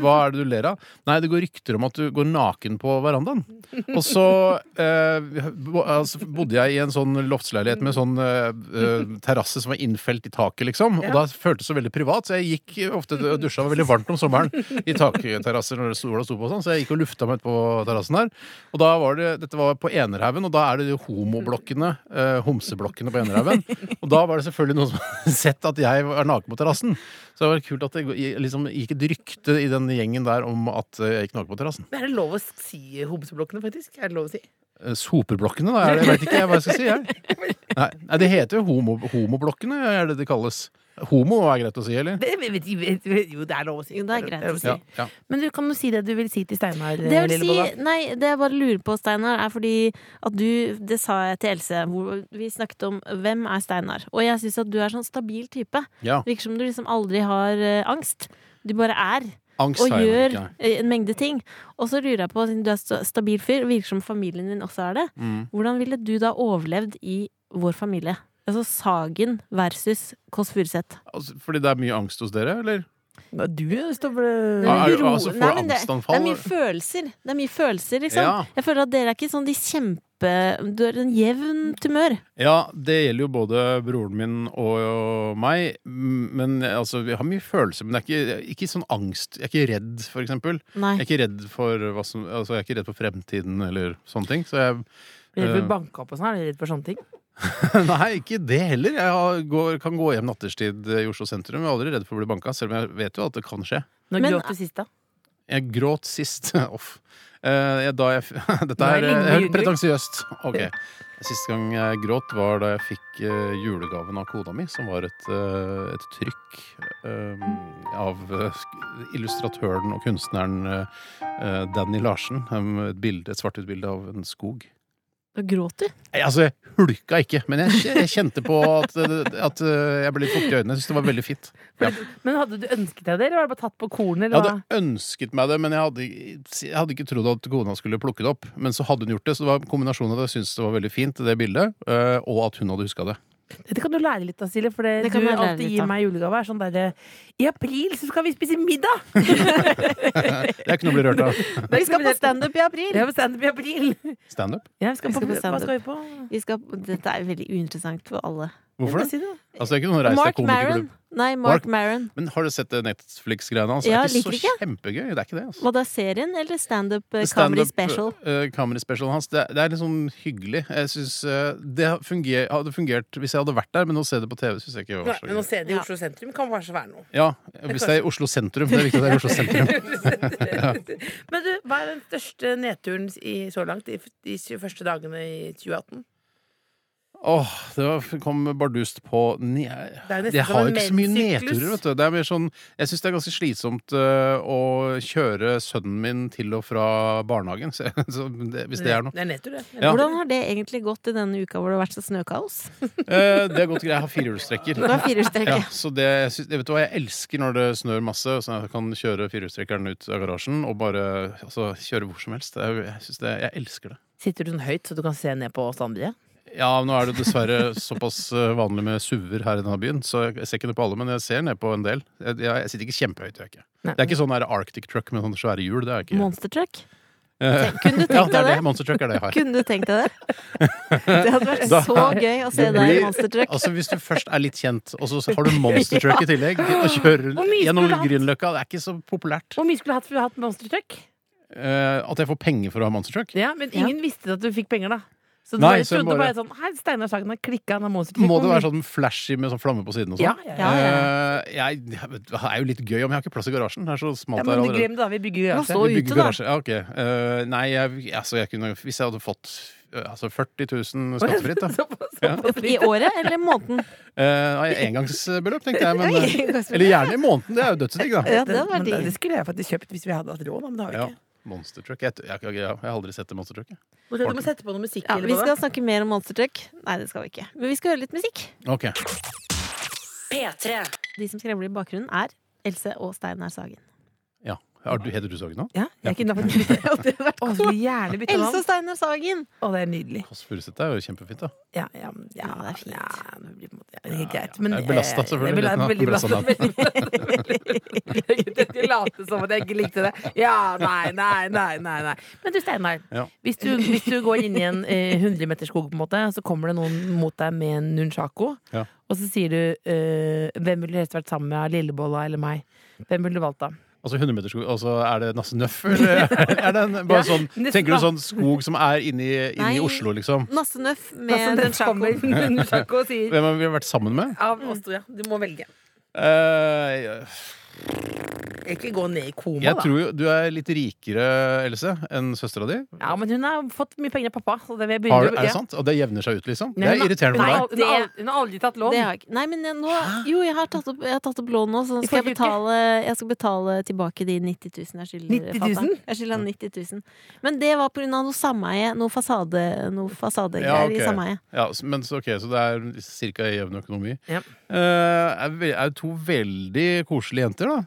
hva er det du ler av? Nei, det går rykter om at du går naken på verandaen. Og så eh, bo- altså, bodde jeg i en sånn loftsleilighet med sånn eh, eh, terrasse som var innfelt i taket, liksom. Og da føltes det så veldig privat, så jeg gikk ofte og dusja. Det var veldig varmt om sommeren i takterrasser når sola sto på og sånn, så jeg gikk og lufta meg ut på terrassen der. Og da var det, dette var på Enerhaugen, og da er det de homoblokkene, eh, homseblokkene på Enerhaugen. Og da var det selvfølgelig noen som [LAUGHS] hadde sett at jeg var naken på terrassen. Så det var kult at det liksom gikk et rykte i den gjengen der om at jeg gikk naken på terrassen. Er det lov å si homseblokkene, faktisk? Er det lov å si? Eh, Soperblokkene, da? Jeg vet ikke hva jeg skal si. Jeg. [LAUGHS] Nei, det heter jo homo, homoblokkene, er det det kalles. Homo er greit å si, eller? Det, vet, vet, vet, vet, jo, det er lov å si. Jo, det er greit å si. Ja, ja. Men du kan jo si det du vil si til Steinar. Det jeg vil si, nei, det jeg bare lurer på, Steinar, er fordi at du Det sa jeg til Else, hvor vi snakket om hvem er Steinar. Og jeg syns at du er sånn stabil type. ja. Virker som du liksom aldri har eh, angst. Du bare er. Angst og gjør eh, en mengde ting. Og så lurer jeg på, siden du er stabil fyr, virker som familien din også er det, Mm. hvordan ville du da overlevd i vår familie? Altså Sagen versus Kåss Furuseth. Altså, fordi det er mye angst hos dere, eller? Nei, Du står for er- altså, Nei, det, det er mye følelser. Det er mye følelser, liksom. Ja. Jeg føler at dere er ikke sånn de kjempe Du har en jevnt humør. Ja, det gjelder jo både broren min og meg. Men altså, vi har mye følelser. Men det er ikke, ikke sånn angst. Jeg er ikke redd, for eksempel. Nei. Jeg er ikke redd for, hva som, altså, jeg er ikke redd for fremtiden eller sånne ting. Så jeg Blir du banka opp og sånn? Er du redd for sånne ting? [LAUGHS] Nei, ikke det heller. Jeg har, går, kan gå hjem natterstid i Oslo sentrum. Jeg er aldri redd for å bli banka, selv om jeg vet jo at det kan skje. Når Men- gråt du sist, da? Jeg gråt sist. [LAUGHS] Off. Uh, jeg- da jeg, [LAUGHS] dette er er det eh, helt pretensiøst. Ok. Siste gang jeg gråt, var da jeg fikk uh, julegaven av kona mi, som var et, uh, et trykk eh, av eh, illustratøren og kunstneren eh, eh, Danny Larsen. Um, et, bilde, et svart-hvitt-bilde av en skog. Da gråt du. Altså, jeg hulka ikke, men jeg, jeg kjente på at, at eh, jeg ble litt fuktig i øynene. Jeg syntes det var veldig fint. Ja. Men hadde du ønsket deg det, eller var det bare tatt på kornet? Jeg hadde ønsket meg det, men jeg hadde, jeg hadde ikke trodd at kona skulle plukke det opp. Men så hadde hun gjort det, så det var en kombinasjon av at jeg syntes det var veldig fint, det bildet, øh, og at hun hadde huska det. Dette kan du lære litt av, Silje, for det, Det kan du alltid gir meg julegave. Er sånn derre I april så skal vi spise middag! [LAUGHS] Det er ikke noe å bli rørt av. [LAUGHS] Vi skal på standup i april! Ja, standup i april. Standup? Ja, vi skal Vi på, skal på på stand-up. skal vi på? Vi skal, dette er veldig uinteressant for alle. Hvorfor det? Si det. Altså, det er ikke noen reis Mark Maron. Nei, Mark- Mark Maron. Men har du sett Netflix-greiene hans? Ja, det er ikke så ikke. kjempegøy. Det er ikke det. Altså. Var det serien eller standup uh, Stand-up, comedy special? Uh, comedy special hans. Det, det er sånn hyggelig. Jeg synes, uh, Det funger, hadde fungert hvis jeg hadde vært der, men å se det på TV syns jeg ikke var så gøy. Men å se det i Oslo sentrum kan kanskje være noe. Ja, hvis det er i Oslo sentrum. Det er viktig at det er i Oslo sentrum. [LAUGHS] Men du, hva er den største nedturen i, så langt, de, de første dagene i 2018? Åh, det var, kom bardust på ne er Jeg har jo ikke så mye nedturer, vet du. Det er mer sånn Jeg syns det er ganske slitsomt uh, å kjøre sønnen min til og fra barnehagen. [LAUGHS] Så, så det, hvis det er noe. Det er nedtur, det. Ja. Hvordan har det egentlig gått i denne uka hvor det har vært så snøkaos? Eh, det er godt greit. Jeg har firehjulstrekker. Har. Ja, så det, jeg syns- jeg vet du hva, jeg elsker når det snør masse, så jeg kan kjøre firehjulstrekkeren ut av garasjen og bare altså, kjøre hvor som helst. Jeg, synes det, jeg elsker det. Sitter du sånn høyt så du kan se ned på andre? Ja, nå er det dessverre såpass øh, vanlig med SUV-er her i denne byen, så jeg ser ikke ned på alle, men jeg ser ned på en del. Jeg, jeg, sitter ikke kjempehøyt, gjør jeg ikke. Nei. Det er ikke sånn der Arctic truck med sånne svære hjul. Det er ikke Monster truck? Tenk, [LAUGHS] Kunne du Ja, tenkt det er deg det. det? Monster truck er det jeg har. Kunne du tenkt deg det? [LAUGHS] Det hadde vært Da- så gøy å se Det deg i monster truck. Altså Hvis du først er litt kjent, og så har du monster [LAUGHS] truck i tillegg, og kjører gjennom? Grünerløkka, det er ikke så populært. Hvor mye skulle du hatt for å ha Monster Truck? Eh, at jeg får penger for å ha monster truck? Ja, men ingen visste at du fikk penger, da. Så du Nei, bare så trodde bare- bare sånn Hei, Steinar Sagen har klikka. Må det være sånn flashy med sånn flamme på siden og Ja, sånn? ja, Ja, ja. Eh, jeg, det er jo litt gøy om jeg har ikke plass i garasjen. Det er så smalt ja. Men her glem det, da. Vi bygger garasje. så Vi bygger ute, da? garasje. Ja, ok. uh, nei, jeg, altså, jeg kunne Hvis jeg hadde fått eh, altså 40 000 [LAUGHS] skattefritt, Ja. I året eller måneden? Eh, engangsbeløp, tenkte jeg. Men, [LAUGHS] eller gjerne i måneden. Det er jo dødsdigg, da. Ja, det Men det, det skulle jeg faktisk kjøpt hvis vi hadde hatt råd, men det har vi Ja. Monster truck. Jeg, jeg, jeg, jeg har aldri sett det monster truck. Du må sette på noe musikk. Ja, vi skal snakke mer om monster truck. Nei, det skal vi ikke. Men vi skal høre litt musikk. Ok. P3. De som skremmer i bakgrunnen, er Else og Steinar Sagen. Ja. Har du, heter du Sagen nå? Ja, jeg kunne [LAUGHS] hadde vært bytte Else og Steinar Sagen! Å, det er nydelig. Kåss Furuseth er jo kjempefint, da. Ja, ja, ja, det er fint. Ja, det blir på en ja, det er helt greit. Men er belastet, eh, selvfølgelig, Jeg er litt, veldig da. [LAUGHS] [LAUGHS] late som at jeg ikke likte det. Ja, nei, nei, nei. nei, nei. Men du, Steinar. Ja. Hvis, du, hvis du går inn i en eh, 100-meterskog, på en måte, så kommer det noen mot deg med en nunchako. Ja. Og så sier du eh, 'Hvem ville du helst vært sammen med, Lillebolla eller meg?' Hvem ville du valgt da? Altså 100 meter skog, altså er det Nasse Nøff, eller [LAUGHS] er det en, bare Ja, sånn Tenker du sånn skog som er inni, inni Nei. Oslo, liksom? Nasse Nøff med Nunchako. nunchako sier Hvem har vi vært sammen med? Av oss to, ja. Du må velge. Eh, Ikke gå ned i koma, jeg da. tror jo du er litt rikere, Else, enn søstera di. Ja, men hun har fått mye penger av pappa. Så det vil jeg Har, begynne er det sant? Og det jevner seg ut, liksom? Det Nei, er irriterende Nei, for deg. hun, har aldri, hun har aldri tatt lån. Det har jeg ikke. Nei, men jeg, nå Jo, jeg har tatt opp, jeg har tatt opp lån nå, så I skal jeg forrige uke. betale Jeg skal betale tilbake de 90 000 jeg skylder 90 000? fatter'n. Jeg skylder han 90 000. Men det var av noe sameie. Noe fasade Noe fasadegreier Ja, ok. i sameie. Ja, s- men så, ok, så det er ca. jevn økonomi. Ja. Eh, er, ve- er to veldig koselige jenter, da. [LAUGHS]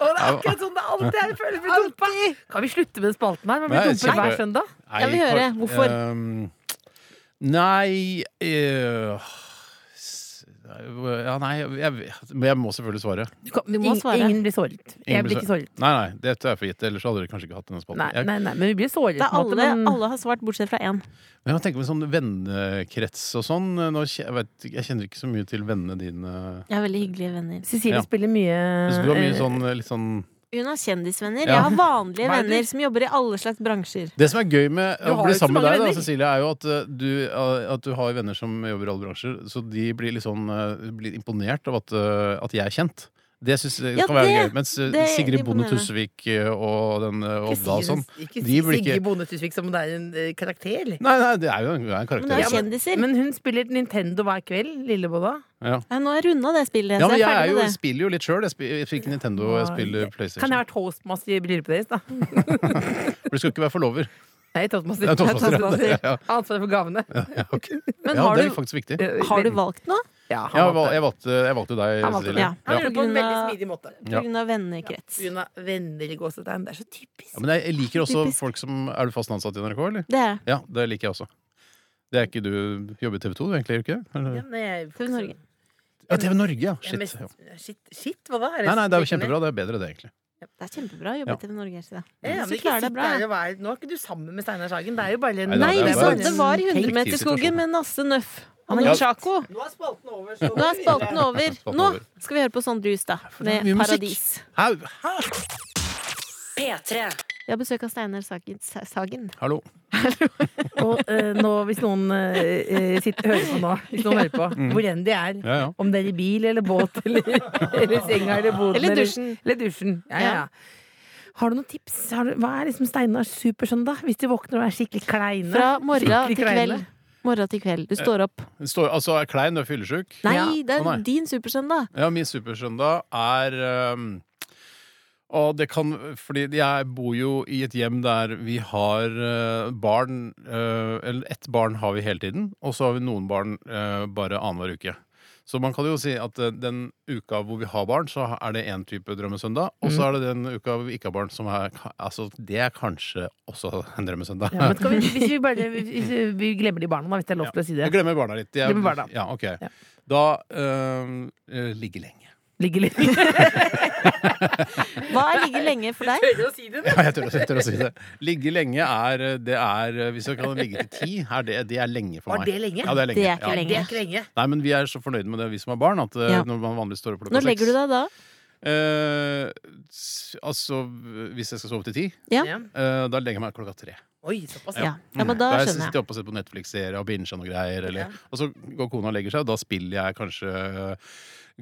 Og det er akkurat sånn det alltid er. Jeg føler meg dumpa. Kan vi slutte med den spalten her? Man blir Nei, kjempe- hver søndag. Jeg vil høre. Hvorfor? ehm, nei eh, Ja, nei, jeg, men jeg må selvfølgelig svare. Du, kan, Du må svare. Ingen blir såret. Ingen Jeg blir ikke såret. Nei, nei, dette er for gitt. Ellers hadde dere kanskje ikke hatt denne spalten. Nei, nei, nei, men vi blir såret. Det er på måte, alle, men- alle har svart bortsett fra én. men jeg tenker med sånn vennekrets og sånn. Nå, jeg, vet, jeg kjenner ikke så mye til vennene dine. Jeg har veldig hyggelige venner. Cecilie Ja. spiller mye Så du har mye eh, sånn litt sånn Hun har kjendisvenner. Ja. Jeg har vanlige [LAUGHS] er venner som jobber i alle slags bransjer. Det som er gøy med å bli sammen med deg, da. Cecilie, er jo at uh, du, uh, at du har venner som jobber i alle bransjer, så de blir litt sånn uh, blir imponert av at, at jeg er kjent. Det syns jeg Ja, kan være det- gøy. Mens uh, det Sigrid Bonde. Tusvik uh, og den uh, Odda og sånn Ikke de blir Sigrid Bonde Tusvik som om det er en eh, karakter. Nei, nei, det er jo en, er en Men karakter. det er Ja, men, kjendiser. Men hun spiller Nintendo hver kveld, Lillebolla. ja. Ja, nå har jeg runda det spillet, ja, men jeg jeg jo, spiller jo litt sjøl. Jeg, spiller- ikke Nintendo, jeg spiller PlayStation. Kan jeg PlayStation. være toastmaster i bryllupet deres, da? [LAUGHS] For du skal ikke være forlover. [LAUGHS] Nei, toastmaster. Ja, toastmaster, ja. Toastmaster. Ja. Ansvar for gavene. Ja, okay. Men ja har, det er du, faktisk viktig. Eh, har du valgt noe? Ja, Ja, han jeg, valgte. jeg, valgte, jeg valgte deg, Han valgte Cecilie. Ja. Han gjorde det på en veldig smidig måte. På grunn av vennekrets. På grunn av venner i gåsetegn. Det er så typisk. Ja, men jeg liker også Typisk. folk som Er du fast ansatt i NRK, eller? Det er. Ja, det liker jeg også. Det er ikke du jobber i TV 2, du egentlig, gjør ikke det? Ja, TV Norge. Ja, TV Norge, ja. Shit. mest- Shit, shit, hva da? Nei, nei, det er jo kjempebra. Det er bedre, det, egentlig. Det er kjempebra å jobbe Ja. i TV Norge. Ja, men ikke det sitt bra. der og vær- Nå er ikke du sammen med Steinar Sagen. Det er jo bare en Nei, det bare det var i en 100-meterskogen med Nasse Nøff. Han er- Chaco. Nå er spalten over. Så Nå er spalten over. Nå skal vi høre på Sondre er med. Paradis. Hæ? P3. Vi har besøk av Steinar Sagen. Sagen. Hallo. [LAUGHS] Og uh, nå, hvis noen uh, sitter, hører på nå, hvis noen [LAUGHS] hører på, hvor enn de er, Ja, ja. om det er i bil eller båt [LAUGHS] eller, eller senga eller boden Eller dusjen. Eller, dusjen. Ja, ja, ja. Har du noen tips? Har du, hva er liksom Steinars supersøndag? Hvis du våkner og er skikkelig kleine? Fra morgen til kveld. Morgen til kveld. Du står opp. Står, altså, er klein, du er fyllesyk? Nei, Ja. det oh, nei. er din supersøndag. Ja, min supersøndag er um, Og det kan Fordi jeg bor jo i et hjem der vi har uh, barn uh, Eller ett barn har vi hele tiden, og så har vi noen barn uh, bare annenhver uke. Så man kan jo si at uh, den uka hvor vi har barn, så er det én type drømmesøndag. Og så er det den uka hvor vi ikke har barn, som er Altså, det er kanskje også en drømmesøndag. Ja, men vi, hvis vi bare [LAUGHS] hvis vi glemmer de barna, da, hvis det er lov til å si det. Jeg glemmer barna litt. Jeg, Glemmer barna. Ja, ok. Ja. Da uh, uh, ligge lenge. Ligger lenge. [LAUGHS] Hva er ligge lenge for deg? Tør å si det, Ja, jeg tør, jeg tør å si det. Ligge lenge er Det er Hvis jeg kan ligge til ti, er det, det er lenge for Var meg. det lenge? Ja, det er lenge. Det er ikke ja. lenge. Det er ikke lenge. Nei, men vi er så fornøyde med det, vi som har barn, at eh, Ja. når man vanligvis står opp klokka Når legger du deg da? Eh, altså, hvis jeg skal sove til ti, Ja. Eh, da legger jeg meg klokka tre. Oi, såpass. Ja, ja men da Da jeg skjønner sitter jeg. oppe og ser på Netflix-serier og binger noe greier. Eller, Ja. Og så går kona og legger seg, og da spiller jeg kanskje eh,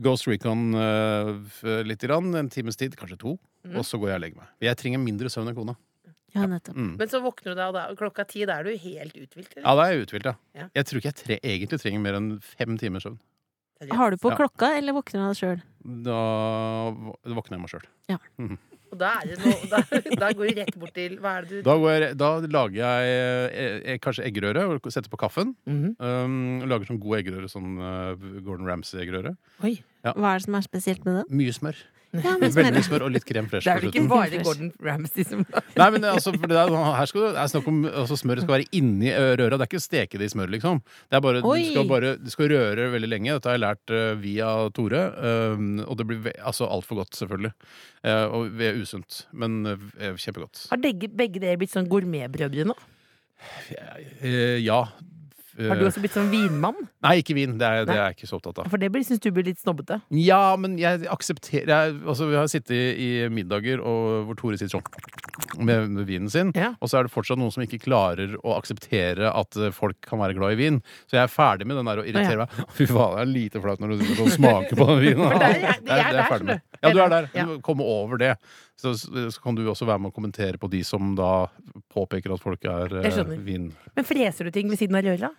Ghost Recon uh, f- litt, grann, en times tid, kanskje to. mm. Og så går jeg og legger meg. Jeg trenger mindre søvn enn kona. Ja, nettopp. Mm. Men så våkner du deg, og da, klokka ti, da er du helt uthvilt? eller? Ja, da er jeg uthvilt, ja. Ja. Jeg tror ikke jeg tre, egentlig trenger mer enn fem timers søvn. Har du på Ja. klokka, eller våkner du av deg sjøl? Da våkner jeg meg sjøl. Og da, er det noe, da, [LAUGHS] da går du rett bort til Hva er det du Da, går jeg, da lager jeg eh, eh, kanskje eggerøre og setter på kaffen. Mhm. Um, lager sånn god eggerøre, sånn eh, Gordon Ramsay-eggerøre. Oi. Hva er det som er spesielt med det? Mye smør. Ja, [LAUGHS] Veldig smør. og litt krem fresh Det er vel ikke bare Gordon Ramsay som [LAUGHS] Nei, men altså, for det er, her skal det, er snakk om altså, Smøret skal være inni ø, røra. Det er ikke å steke det i smør, liksom. Det er bare, du skal bare du skal røre veldig lenge. Dette har jeg lært uh, via Tore. um, og det blir altså altfor godt, selvfølgelig. Uh, og usunt. Men uh, kjempegodt. Har begge, begge dere blitt sånn gourmetbrødre nå? Eh, ja. Har du også blitt sånn vinmann? Nei, ikke vin. Det er, det er jeg ikke så opptatt av. For det syns du blir litt snobbete. Ja, men jeg aksepterer jeg, altså, Vi har sittet i, i middager og, hvor Tore sitter sånn med, med vinen sin, Ja. og så er det fortsatt noen som ikke klarer å akseptere at eh, folk kan være glad i vin. Så jeg er ferdig med den der å irritere meg. [LAUGHS] Fy faen, det er lite flaut når du og smaker på den vinen. For der er jeg- Det er- jeg er der, ferdig med. Ja, du er der. Ja. Komme over det. Så, så kan du også være med å kommentere på de som da påpeker at folk er eh, vin... Men freser du ting ved siden av røra?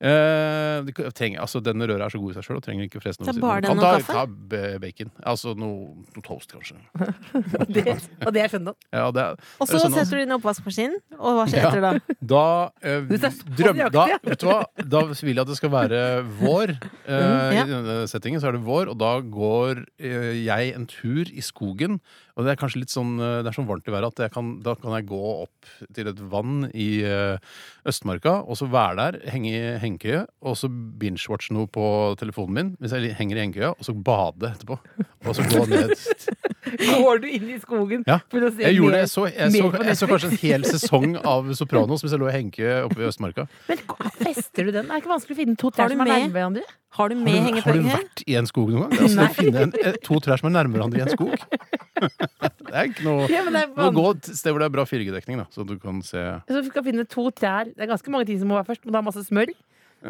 Eh, kan- trenger, altså, denne røra er så god i seg sjøl og trenger ikke frese noe. Bare den ta, kaffe? ta bacon. Altså noe, noe toast, kanskje. [LAUGHS] Og det, og det er søndag. Ja, det er, Og så setter du inn oppvaskmaskinen, og hva skjer Ja. etter da? [LAUGHS] Da, eh, Du er så drøm, da, vet du hva? da vil jeg at det skal være vår. Uh, [LAUGHS] Mm, ja. I denne settingen så er det vår, og da går eh, jeg en tur i skogen. Og det er kanskje litt sånn eh, Det er sånn varmt i været at kan, da kan jeg gå opp til et vann i eh, Østmarka, og så være der, henge, i- henge hengekøye, og så binge-watche noe på telefonen min hvis jeg henger i hengekøya, og så bade etterpå. Og så gå ned [LAUGHS] [LAUGHS] Går du inn i skogen Ja, for å se Jeg gjorde det. mer- Jeg så, jeg, mer så, på jeg så kanskje en hel sesong [LAUGHS] av Sopranos hvis jeg lå i henke oppe i Østmarka. Men fester du den? Det er ikke vanskelig å finne to trær som er med? nærme hverandre. Har du Har med du, har du vært i en skog noen gang? Det er altså, å finne en, eh, to trær som er nærmere hverandre i en skog. Det er ikke noe Ja, er Du må gå et sted hvor det er bra 4G-dekning, da, så du kan se Så du skal finne to trær. Det er ganske mange ting som må være først. Må du ha masse smør.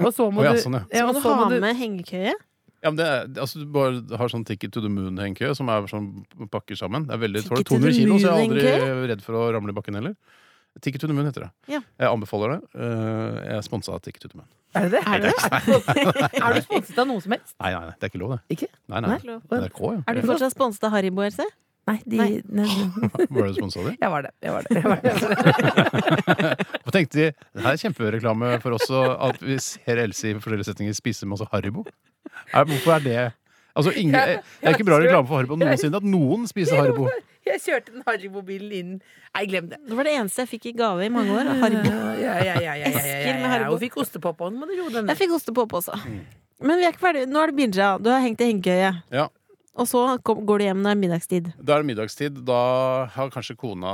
Og så må Å, ja, du sånn, ja. Så må du ha med hengekøye. Ja, men det er, altså, Du bare har sånn Ticket to the Moon-hengekøye som er sånn pakker sammen. Det er veldig, Ticket the 200 kilo, så jeg er aldri redd for å ramle i bakken heller. Ticket to the Moon heter det. Ja. Jeg anbefaler det. Eh, Jeg er sponsa av Ticket to the Moon. Er det det? Er det [LAUGHS] Er du sponset av noe som helst? Nei, nei, nei, det er ikke lov, det. Ikke? Nei, nei. Nei. NRK, ja. Er du fortsatt sponset av Haribo, Else? Nei, de, Nei. [LAUGHS] nei. [LAUGHS] Var det du sponsa av? Jeg var det. Jeg var det. Jeg var det. [LAUGHS] Og tenkte de det her er kjempereklame for oss at vi ser Else i forskjellige settinger spise masse Haribo. Er, hvorfor er det Altså, ingen, Det er ikke bra reklame for Haribo noensinne at noen spiser Haribo. Jeg kjørte den Haribo-bilen inn. Nei, glem det. Det var det eneste jeg fikk i gave i mange år. Haribo. Ja, ja, ja, ja, ja, ja, Esker med. Haribo. Hun fikk ostepop deg Jeg fikk ostepop også. Men vi er ikke ferdige. Nå er det Binja. Du har hengt i hengekøye. Ja. Og så kom, går du hjem når det er middagstid. Da er det middagstid. Da har kanskje kona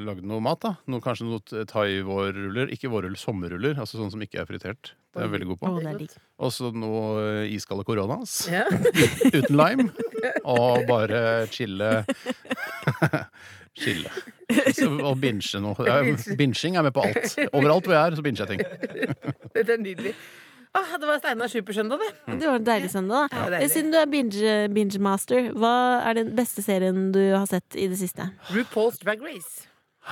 lagd noe mat. da noe, Kanskje noe thai-vårruller. Ikke vårruller, sommerruller. Altså sånn som ikke er fritert. Det er jeg veldig god på. Digg. Og så noe iskalde koronas. Ja. [LAUGHS] Uten lime. [LAUGHS] Og bare chille. [LAUGHS] chille. Så, og binge noe. Binging er med på alt. Overalt hvor jeg er, så binger jeg ting. Dette er nydelig. Ah, det var Steinar Supersøndag, det. Det var en deilig søndag. Ja, da. Siden du er binge, binge master, hva er den beste serien du har sett i det siste? RuPaul's Drag Race.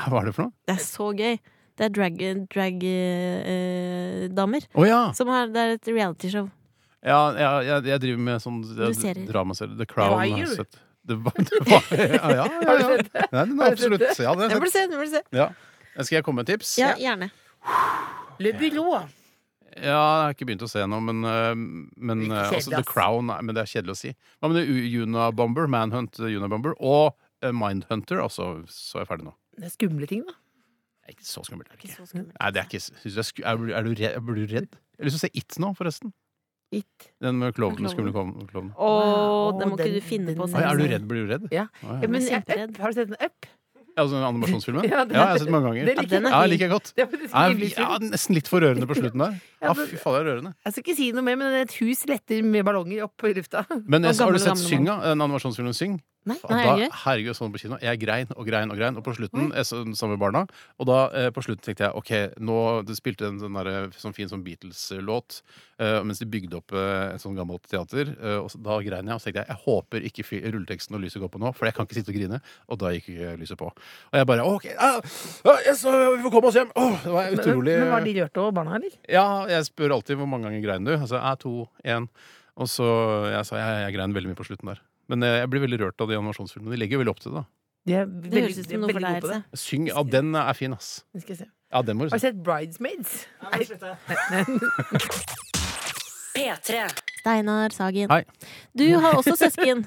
Hva er det for noe? Det er så gøy. Det er drag-damer. Drag, eh, oh, ja. har, det er et realityshow. ja, ja jeg, jeg driver med sånn dramaserie. The Crown. har jeg sett. Det var, [LAUGHS] det var, ja, ja, ja, Har du ja. sett det? Nei, den Har sett absolutt. Ja, det Det har må jeg du sett. se. må du se. Ja. Skal jeg komme med et tips? Ja, gjerne. Le Byrå. Ja, jeg har ikke begynt å se ennå, men, øh, men kjedelig, altså, The. Crown Men det er kjedelig å si. Hva med Unabomber, Manhunt Una Unabomber og Mindhunter? Altså, så er jeg ferdig nå. Det er skumle ting, da. Det er ikke så skummelt. Er det ikke? så skummelt. Nei, det er ikke du er, er, du- er, redd? Blir du redd? Jeg har lyst til å se It nå, forresten. It. Den med klovnen. Skumle klovnen. Å, den må ikke du finne på den- er du redd? Blir du redd? Ja. Ja. Ja, men Jeg er jeg- Up. Har du sett den Up? Altså den animasjonsfilmen? [LAUGHS] Ja, Ja, jeg har sett den mange ganger. Det Ja, liker den er Ja, liker jeg godt. Det er Ja, nesten litt for rørende på slutten der. Ja, men, ah, fy faen, det er rørende. Jeg skal ikke si noe mer, men et hus letter med ballonger opp i lufta. Men jeg, jeg, har du sett Synga? Den animasjonsfilmen Syng? Nei. Nei, da, er herregud, sånn på kino. Jeg grein og grein og grein. Og på slutten, jeg sammen med barna, og da eh, på slutten tenkte jeg OK, nå Det spilte en sånn, der, sånn fin sånn Beatles-låt eh, mens de bygde opp eh, et sånn gammelt teater. eh, og da grein jeg, og så tenkte jeg jeg håper ikke rulleteksten og lyset går på nå, for jeg kan ikke sitte og grine. Og da gikk ikke lyset på. Og jeg bare OK, ah, ah, yes, vi får komme oss hjem! Åh, det var Men, utrolig men var de rørt over barna, eller? Ja, jeg spør alltid hvor mange ganger grein du. Altså, jeg to, én. Og så jeg sa jeg, jeg grein veldig mye på slutten der. Men eh, jeg blir veldig rørt av de animasjonsfilmene. De legger veldig opp til det. De er Det høres ut er som noe for deg. Syng, ja, den er fin, ass. Skal se. Ja, den må du Har du sett Bridesmaids? Nei, nå slutter. P3. Steinar Sagen. Hei. Du har også søsken.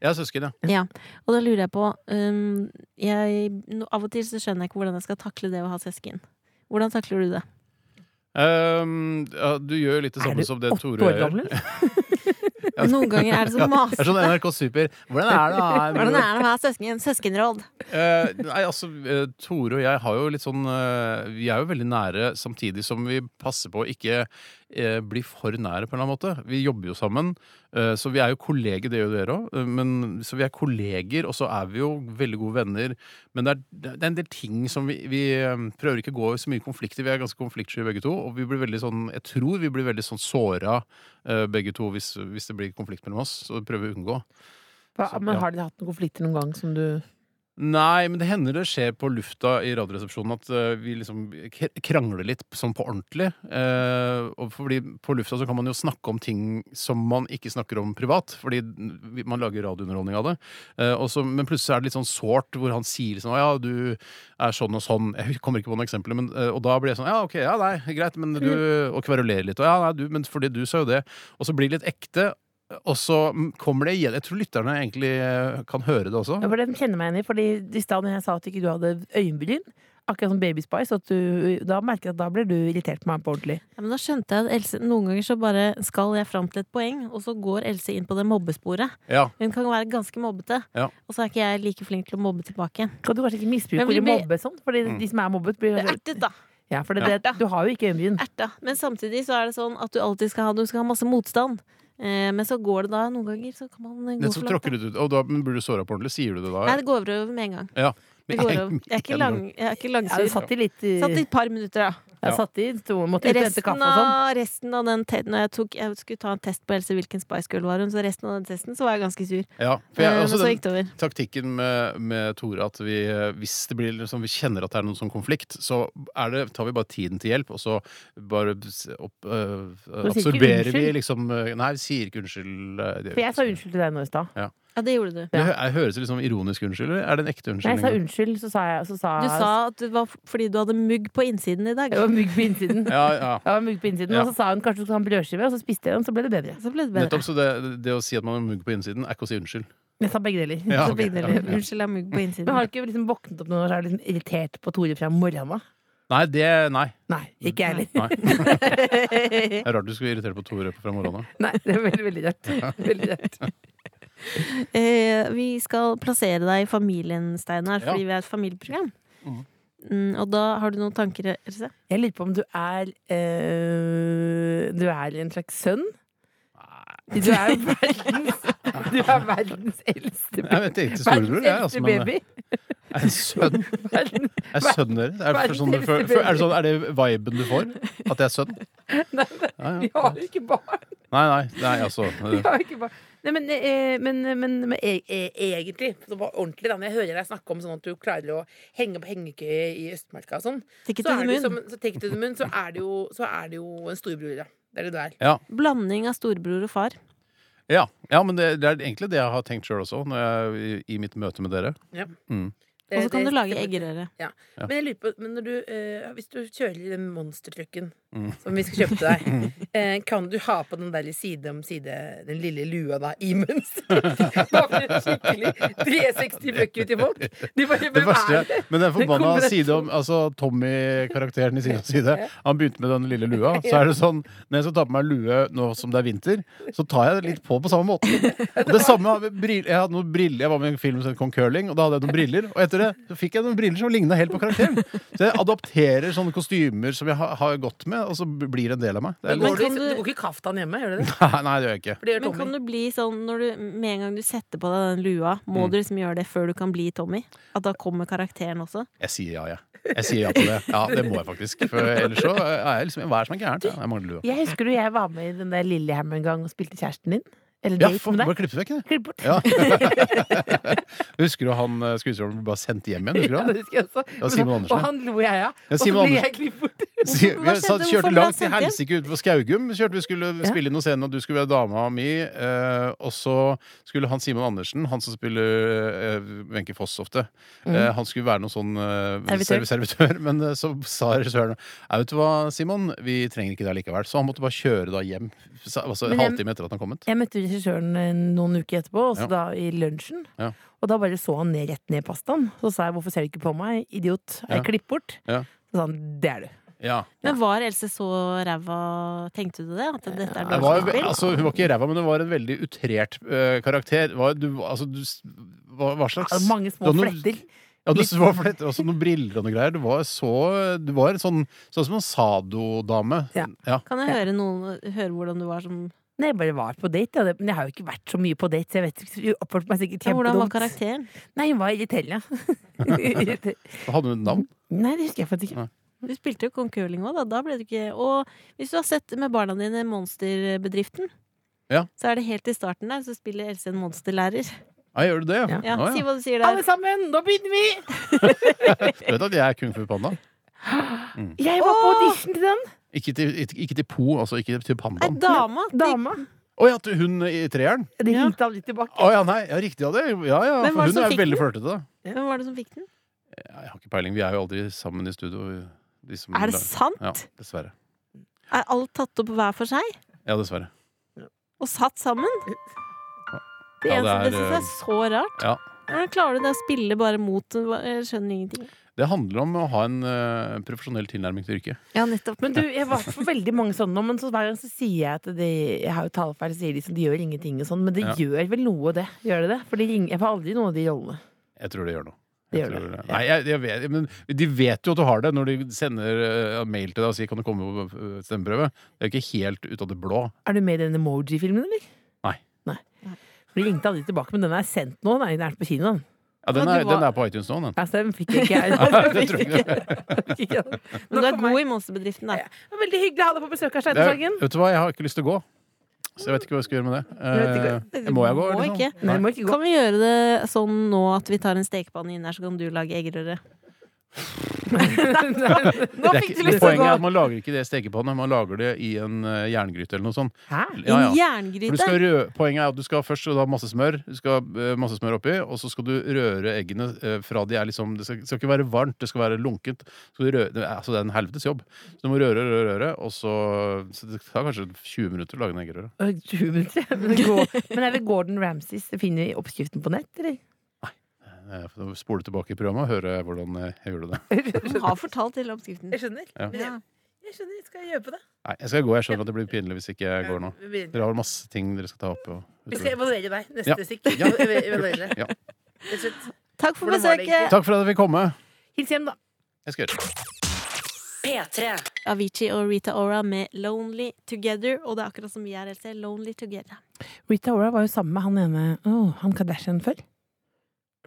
Jeg har søsken, ja. Ja, og da lurer jeg på um, jeg, no, Av og til så skjønner jeg ikke hvordan jeg skal takle det å ha søsken. Hvordan takler du det? Um, ja du gjør litt det Er samme som det åtte Tore år gjør. gammel? [LAUGHS] Noen ganger er det så Det er sånn NRK Super. Hvordan er det? da? Hvordan er det å ha søsken? Søskenråd. Uh, nei, altså, eh, Tore og jeg har jo litt sånn uh, Vi er jo veldig nære samtidig som vi passer på å ikke eh, bli for nære på en eller annen måte. Vi jobber jo sammen, eh, så vi er jo kolleger, det gjør dere òg. Så vi er kolleger, og så er vi jo veldig gode venner. Men det er, det er en del ting som vi, vi eh, prøver ikke å gå i så mye konflikter. Vi er ganske konfliktsky begge to, og vi blir veldig sånn Jeg tror vi blir veldig sånn såra eh, begge to hvis, hvis det blir konflikt mellom oss. Så prøver vi å unngå. Hva, Så, men har dere hatt noen konflikter noen gang som du Nei, men det hender det skjer på lufta i Radioresepsjonen at eh, vi liksom krangler litt sånn på ordentlig. Eh, og fordi på lufta så kan man jo snakke om ting som man ikke snakker om privat, fordi man lager radiounderholdning av det. Eh, også, men plutselig er det litt sånn sårt hvor han sier liksom ja, du er sånn og sånn. Jeg kommer ikke på noen eksempler, men, eh, og da blir jeg sånn Ja, OK, ja, nei, greit, men du [LAUGHS] Og kverulerer litt. Og ja, nei, du, men fordi du sa jo det. Og så blir det litt ekte. Og så mm, kommer det igjen. Jeg tror lytterne egentlig eh, kan høre det også. Ja, for Den kjenner meg igjen i, fordi i stad når jeg sa at ikke du hadde øyenbryn, akkurat som Baby Spice. At du, da merker jeg at da blir du irritert på meg på ordentlig. Ja, men da skjønte jeg at Else Noen ganger så bare skal jeg fram til et poeng, og så går Else inn på det mobbesporet. Ja. Hun kan være ganske mobbete, Ja. og så er ikke jeg like flink til å mobbe tilbake. Kan du kanskje ikke misbruke ordet blir- mobbe sånn? Fordi Mm. de som er mobbet, blir Ertet, da! Ja, for det, Ja. det, du har jo ikke øyenbryn. Erta. Men samtidig så er det sånn at du alltid skal ha, du skal ha masse motstand. Eh, men så går det da noen ganger, så kan man gå Nettopp for langt. du. Og da blir du såra på ordentlig. Sier du det da? Nei, det går over med en gang. Ja. Det går over. Jeg er ikke, lang, jeg er ikke Ja, satt i litt uh, Satt i et par minutter, da. Jeg satt i, to, måtte ut og hente kaffe og sånn. resten av den Når jeg, tok, jeg skulle ta en test på Else hvilken Spice Girl var hun, så resten av den testen så var jeg ganske sur. Ja, for jeg, også men så den gikk det over. taktikken med, med Tore at vi, eh, hvis det blir liksom, vi kjenner at det er noen sånn konflikt, så er det, tar vi bare tiden til hjelp, og så bare opp, øh, absorberer vi liksom Nei, vi sier ikke unnskyld. det- For jeg sa unnskyld til deg nå i stad. Ja, det gjorde du. Det hø- jeg høres det liksom ironisk unnskyld, eller er det en ekte Nei, jeg sa unnskyld, så sa jeg så sa, Du sa at det var fordi du hadde mugg på innsiden i dag. Jeg var mugg på innsiden. [LAUGHS] Ja, ja. Var mugg på innsiden Ja. Og så sa hun kanskje du skulle ha en brødskive, og så spiste jeg den, så ble det bedre. Så ble det bedre. Nettopp, så det, det å si at man har mugg på innsiden, er ikke å si unnskyld. Jeg sa begge deler. Ja, okay. begge deler. Unnskyld, jeg har mugg på innsiden. Men har du ikke liksom våknet opp noen år og er liksom irritert på Tore fra morgenen av? Nei, det Nei. Nei, ikke jeg heller. [LAUGHS] Det er rart du skulle irritere på Tore fra morgenen av. Nei, det er veldig, veldig rart. [LAUGHS] Veldig rart. [LAUGHS] Eh, vi skal plassere deg i familien, Steinar, fordi Ja. vi er et familieprogram. Mm. Mm, og da har du noen tanker, Else? Jeg lurer på om du er eh, Du er en slags sønn? Du er verdens, du er verdens eldste Jeg vet ikke storebror, jeg, altså, men. Er det sønn? Er sønnen deres? Er det, sånn baby. er det sånn, er det viben du får? At jeg er sønn? nei, nei, vi har ikke barn. Nei, nei, nei, altså Vi har ikke barn. Nei, men, eh, men, men, men e e egentlig, så bare ordentlig da, når jeg hører deg snakke om sånn at du klarer å henge på hengekøye i Østmarka og sånn, så det som, så, så er det jo, så er det jo en storbror, ja. Det er det du er. Ja, Blanding av storbror og far. ja, ja men det, det er egentlig det jeg har tenkt sjøl også, når jeg, i, i mitt møte med dere. Ja. Mm. Og så kan du lage det- eggerøre. Ja. Men jeg lurer på, men når du, eh, hvis du kjører i den monstertrucken Mm. som vi skal kjøpe til deg, [LAUGHS] eh, kan du ha på den der side om side, den lille lua da, i [LAUGHS] en skikkelig 360 bøkker til folk. De bare, Det verste, er det? men den forbanna side om Altså Tommy-karakteren i Side om side, han begynte med den lille lua. Så [LAUGHS] er det sånn Når jeg skal ta på meg lue nå som det er vinter, så tar jeg det litt på på samme måte. Og det samme Jeg hadde noen briller Jeg var med i en film som het Kong Curling, og da hadde jeg noen briller. Og etter det så fikk jeg noen briller som ligna helt på karakteren. Så jeg adopterer sånne kostymer som jeg har, har gått med, og så blir det en del av meg. Det er Men du, kan du du- går ikke kaftan hjemme, gjør du det? nei, nei, det gjør jeg ikke. For det gjør Men kan Tommy. du bli sånn når du, med en gang du setter på deg den lua, må Mm. du liksom gjøre det før du kan bli Tommy? At da kommer karakteren også? Jeg sier ja, jeg. Jeg sier ja til det. Ja, det må jeg faktisk. For ellers så er jeg liksom Hva er det som er gærent? Ja, jeg mangler lua. Jeg husker du jeg var med i den der Lillehammer en gang og spilte kjæresten din? Eller Ja, date for, med bare deg? klipp det vekk, det. Klipp bort. Ja. [LAUGHS] Husker du han eh, skuespilleren ble bare sendt hjem igjen? Husker du Ja, det husker jeg også. var Simon Andersen, Og han lo jeg av. Ja, Og så ble jeg klippet bort. Si- Vi satt, kjørte han langt til helsike ut på Skaugum. Kjørte, vi skulle Ja. spille inn noen scener, og du skulle være dama mi. Eh, og så skulle han Simon Andersen, han som spiller eh, Foss ofte, eh, han skulle være noen sånn eh, Servitør. servitør. [LAUGHS] Men eh, så sa regissøren «Nei, Vet du hva, Simon, vi trenger ikke deg likevel. Så han måtte bare kjøre da hjem. Altså halvtime etter at han kom ut. Jeg møtte regissøren eh, noen uker etterpå, også Ja. da i lunsjen. Ja. Og da bare så han ned, rett ned i pastaen. Så sa jeg 'hvorfor ser du ikke på meg, idiot'? Jeg Ja. klipp bort? Ja. Så sa han 'det er du'. Ja. Men var Else så ræva Tenkte du det? At dette er Det var, altså, hun var ikke ræva, men hun var en veldig utrert uh, karakter. Hva, Var, du, altså, du, hva, hva slags Altså, mange små noen, fletter. Ja, du var fletter, også noen briller og noe greier. Du var så Du var en sånn, sånn som en sadodame. Ja. Kan jeg høre, noen, høre hvordan du var som Nei, jeg bare var på date. Ja. Men jeg har jo ikke vært så mye på date, så jeg vet ikke. Hun oppførte meg sikkert kjempedumt. Hvordan var karakteren? Nei, hun var irriterende. Irriter- [LAUGHS] [LAUGHS] Hadde hun et navn? Nei, det husker jeg faktisk ikke. Du spilte jo Kong Curling òg, da. da ble du ikke Og hvis du har sett med barna dine Monsterbedriften, Ja. så er det helt i starten der, så spiller Else en monsterlærer. Ja, gjør du det? Ja. Ja, Si hva du sier der. Alle sammen, nå begynner vi! [LAUGHS] Du vet at jeg er kung fu panda? [GASPS] Jeg var på audition til den. Ikke til, ikke, til Po, altså ikke til pandaen. dame! Dama. Å ja, til hun i treeren? De Ja. ringte litt tilbake. Å ja, nei, ja, riktig. Ja, det, ja, ja for hun er veldig flørtete. Ja. Hvem var det som fikk den? Jeg har ikke peiling. Vi er jo aldri sammen i studio. De som Er det lager. sant? Ja, dessverre. Er alt tatt opp hver for seg? Ja, dessverre. Og satt sammen? Det, Ja, det er, det syns jeg er så rart. Ja. Hvordan klarer du det å spille bare mot Jeg skjønner ingenting. Det handler om å ha en uh, profesjonell tilnærming til yrket. Ja, nettopp. Men du, jeg var for veldig mange sånne nå, men så hver gang så sier jeg at de, Jeg har jo talefeil, sier de som de gjør ingenting og sånn, men det Ja. gjør vel noe, det. Gjør det det? For de ringer, jeg får aldri noen av de rollene. Jeg tror det gjør noe. De gjør tror det, Nei, jeg, jeg vet, men de vet jo at du har det når de sender eh, mail til deg og sier 'kan du komme på eh, stemmeprøve'. Det er jo ikke helt ut av det blå. Er du med i den emoji-filmen, eller? Nei. Nei. For de ringte aldri tilbake, men den er sendt nå. Den er den er på kino. Den. Ja, den, er, var- den er på iTunes nå, den. Altså, den fikk ikke jeg. [LAUGHS] det tror jeg ikke. Men du er god i monsterbedriften, da. Ja, Veldig hyggelig å ha deg på besøk er, vet du hva, jeg har ikke lyst til å gå. Så jeg vet ikke hva jeg skal gjøre med det. Eh, må jeg gå? Må liksom? ikke. Nei, må ikke gå. Kan vi gjøre det sånn nå at vi tar en stekepanne inn her, så kan du lage eggerøre? [LAUGHS] Nå fikk du lyst til å poenget er at man lager ikke det i stekepanne, man lager det i en eh, jerngryte eller noe sånt. Hæ? Ja, En ja. Du jerngryte? rø poenget er at du skal først ha masse smør, du skal ha eh, masse smør oppi, og så skal du røre eggene eh, fra de er liksom Det skal, ikke være varmt, det skal være lunkent. Skal du røre, altså det er en helvetes jobb. Så du må røre, røre, røre, og så, så Det tar kanskje 20 minutter å lage en eggerøre. 20 minutter. Men, går, [LAUGHS] men er det Gordon Ramsays finner vi oppskriften på nett, eller? Jeg spole tilbake i programmet og høre hvordan eh, jeg gjorde det. [LAUGHS] Hun har fortalt hele oppskriften. Jeg skjønner. Ja. Men jeg, jeg skjønner, jeg gjøre på det. Nei, jeg skal gå. Jeg skjønner at det blir pinlig hvis ikke jeg går nå. Dere har masse ting dere skal ta opp. Og, vi skal evaluere deg neste Ja. stikk. Ja. [LAUGHS] Evaluere. Ja. Takk for besøket! Takk for at jeg fikk komme. Hils hjem, da. Jeg skal gjøre det. P3. Avicii og Rita Ora med 'Lonely Together'. Og det er akkurat som vi er, Else. Lonely Together. Rita Ora var jo sammen med han ene oh, han Kardashian før.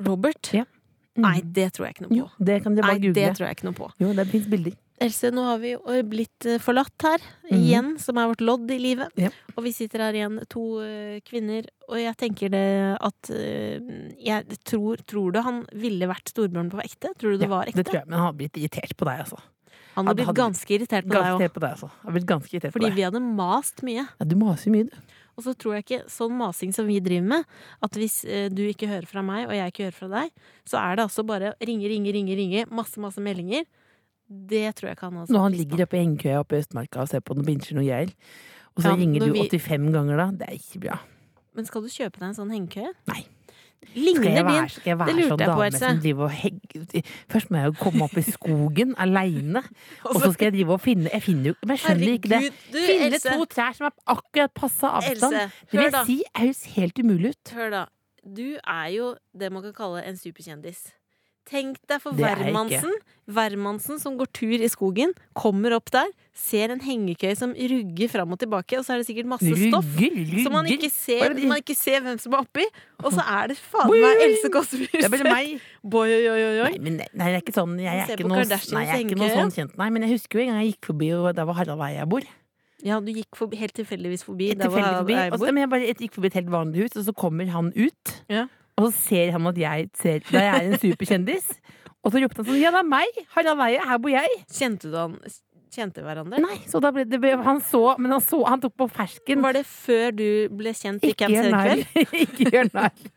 Robert? Ja. Mm. Nei, det tror jeg ikke noe Jo, på. det kan dere Nei, bare det google. tror jeg ikke noe på. Jo, det fins bilder. Else, nå har vi blitt eh, forlatt her mm. igjen, som er vårt lodd i livet. Ja. Og vi sitter her igjen, to eh, kvinner, og jeg tenker det at eh, Jeg tror Tror du han ville vært storbjørn på ekte? Tror du det Ja, var ekte? Det tror jeg, men han har blitt irritert på deg, altså. Han har Hadde- blitt ganske irritert på deg òg. altså. Han har blitt ganske irritert Fordi vi hadde mast mye. Ja, du maser mye, du. Og så tror jeg ikke sånn masing som vi driver med, at hvis eh, du ikke hører fra meg, og jeg ikke hører fra deg, så er det altså bare ringe, ringe, ringe, ringe, masse, masse meldinger. Det tror jeg ikke han har Når han ligger oppe i engkøya oppe i Østmarka og ser på noen binsjer noe gjeld, og så Ja, ringer du du vi- 85 ganger da, det er ikke bra. Men skal du kjøpe deg en sånn hengekøye? Nei. Ligner din være, skal jeg være Det lurte sånn jeg på, Else. driver og Først må jeg jo komme opp i skogen [LAUGHS] aleine, og så skal jeg drive og finne Jeg finner jo Men jeg skjønner ikke det. Du, Finne Else. to trær som er akkurat passe avstand. Else, Det vil da. jeg si høres helt umulig ut. Hør da. Du er jo det man kan kalle en superkjendis. Tenk deg for er hvermannsen. Hvermannsen som går tur i skogen, kommer opp der, ser en hengekøye som rugger fram og tilbake, og så er det sikkert masse stoff. Rugger, rugger. Så man ikke, ser, er man ikke ser hvem som er oppi, og så er det faen meg. Else Kåss Furuseth. Boy, oi, oi, oi, oi. Nei, men nei, det er ikke sånn. Jeg er ikke noe, nei, jeg er ikke noe sånn kjent. Nei, men jeg husker jo en gang jeg gikk forbi, og der var Harald Eia bor. Ja, du gikk forbi, helt tilfeldigvis forbi Helt tilfeldig forbi. jeg Og så, bor. men jeg bare jeg gikk forbi et helt vanlig hus, og så kommer han ut. Ja. Og så ser han at jeg ser jeg er en superkjendis. Og så ropte han sånn Ja, det er meg! Harald Eia, her bor jeg. Kjente du han Kjente hverandre? Nei, så da ble det Han så, men han så Han tok på fersken. Var det før du ble kjent i Camp narr. [LAUGHS] Ikke gjør narr.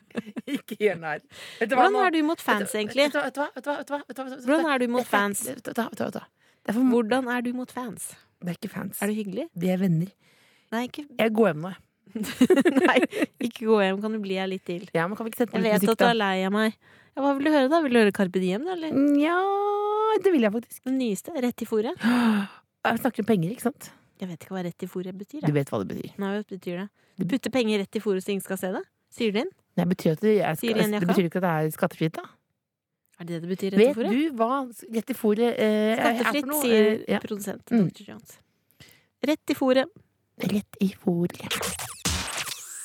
Ikke gjør narr. Hvordan er du mot fans, egentlig? Hvordan er du mot fans? Hvordan er du mot fans? det er ikke fans. Er du hyggelig? Vi er venner. Nei, ikke Jeg går hjem nå. jeg. [LAUGHS] Nei, ikke gå hjem. Kan du bli her litt til? Ja, men kan vi ikke sette på Jeg litt vet musikk, at du da? er lei av meg. Ja, hva vil du høre, da? Vil du høre Carpe Diem, da? Eller Ja, det vil jeg faktisk. den nyeste? Rett i fòret? [GASPS] Jeg snakker om penger, ikke sant? Jeg vet ikke hva rett i fòret betyr. Du Jeg. vet hva det betyr. Nei, hva betyr det? Du putter penger rett i fòret så ingen skal se det? Sier du inn? Det betyr, at det, jeg Sier skal, det Jakka? betyr ikke at det er skattefritt, da. Er det det det betyr, rett i Vet fòret? du hva rett i fôret eh, er for Skattefritt, noe? sier Eh, ja. produsent Mm. Dr. Jones. Rett i fòret. Rett i fôret.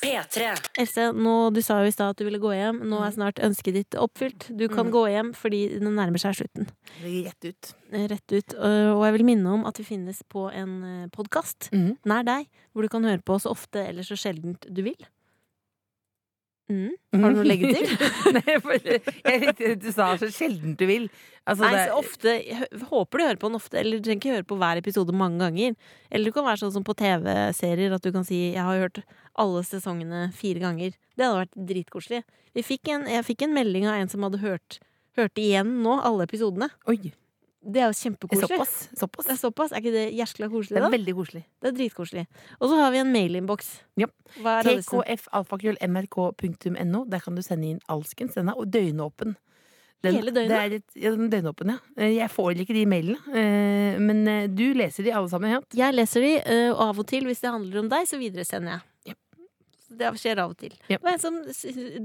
P3. Else, nå, du sa jo i stad at du ville gå hjem. Nå Mm. er snart ønsket ditt oppfylt. Du kan gå hjem fordi den nærmer seg slutten. Rett ut. Eh, Rett ut. Og og jeg vil minne om at vi finnes på en podkast mm. nær deg, hvor du kan høre på så ofte eller så sjeldent du vil. Mm. Har du noe å legge til? [LAUGHS] Nei, for jeg likte du sa så sjelden du vil. Altså, Nei, så ofte jeg Håper du hører på den ofte, eller du trenger ikke høre på hver episode mange ganger. Eller du kan være sånn som på TV-serier, at du kan si 'jeg har hørt alle sesongene fire ganger'. Det hadde vært dritkoselig. Vi fikk en, jeg fikk en melding av en som hadde hørt, hørt igjen nå, alle episodene. Oi, Det er jo er kjempekoselig. såpass. såpass. Det er såpass. Er ikke det jæskla Det koselig, er da? veldig koselig. Det er dritkoselig. Og så har vi en mailinnboks. Ja. Er tkfalfakrøll.nrk.no. Der kan du sende inn alskens. Den er døgnåpen. Den, Hele døgnet? Er litt, ja, den døgnåpen, ja. Eh, Jeg får ikke de mailene. eh, Men eh, du leser de alle sammen, ja? Jeg leser de, og av og til, hvis det handler om deg, så videresender jeg. Ja. Det skjer av og til. Ja. Det var en som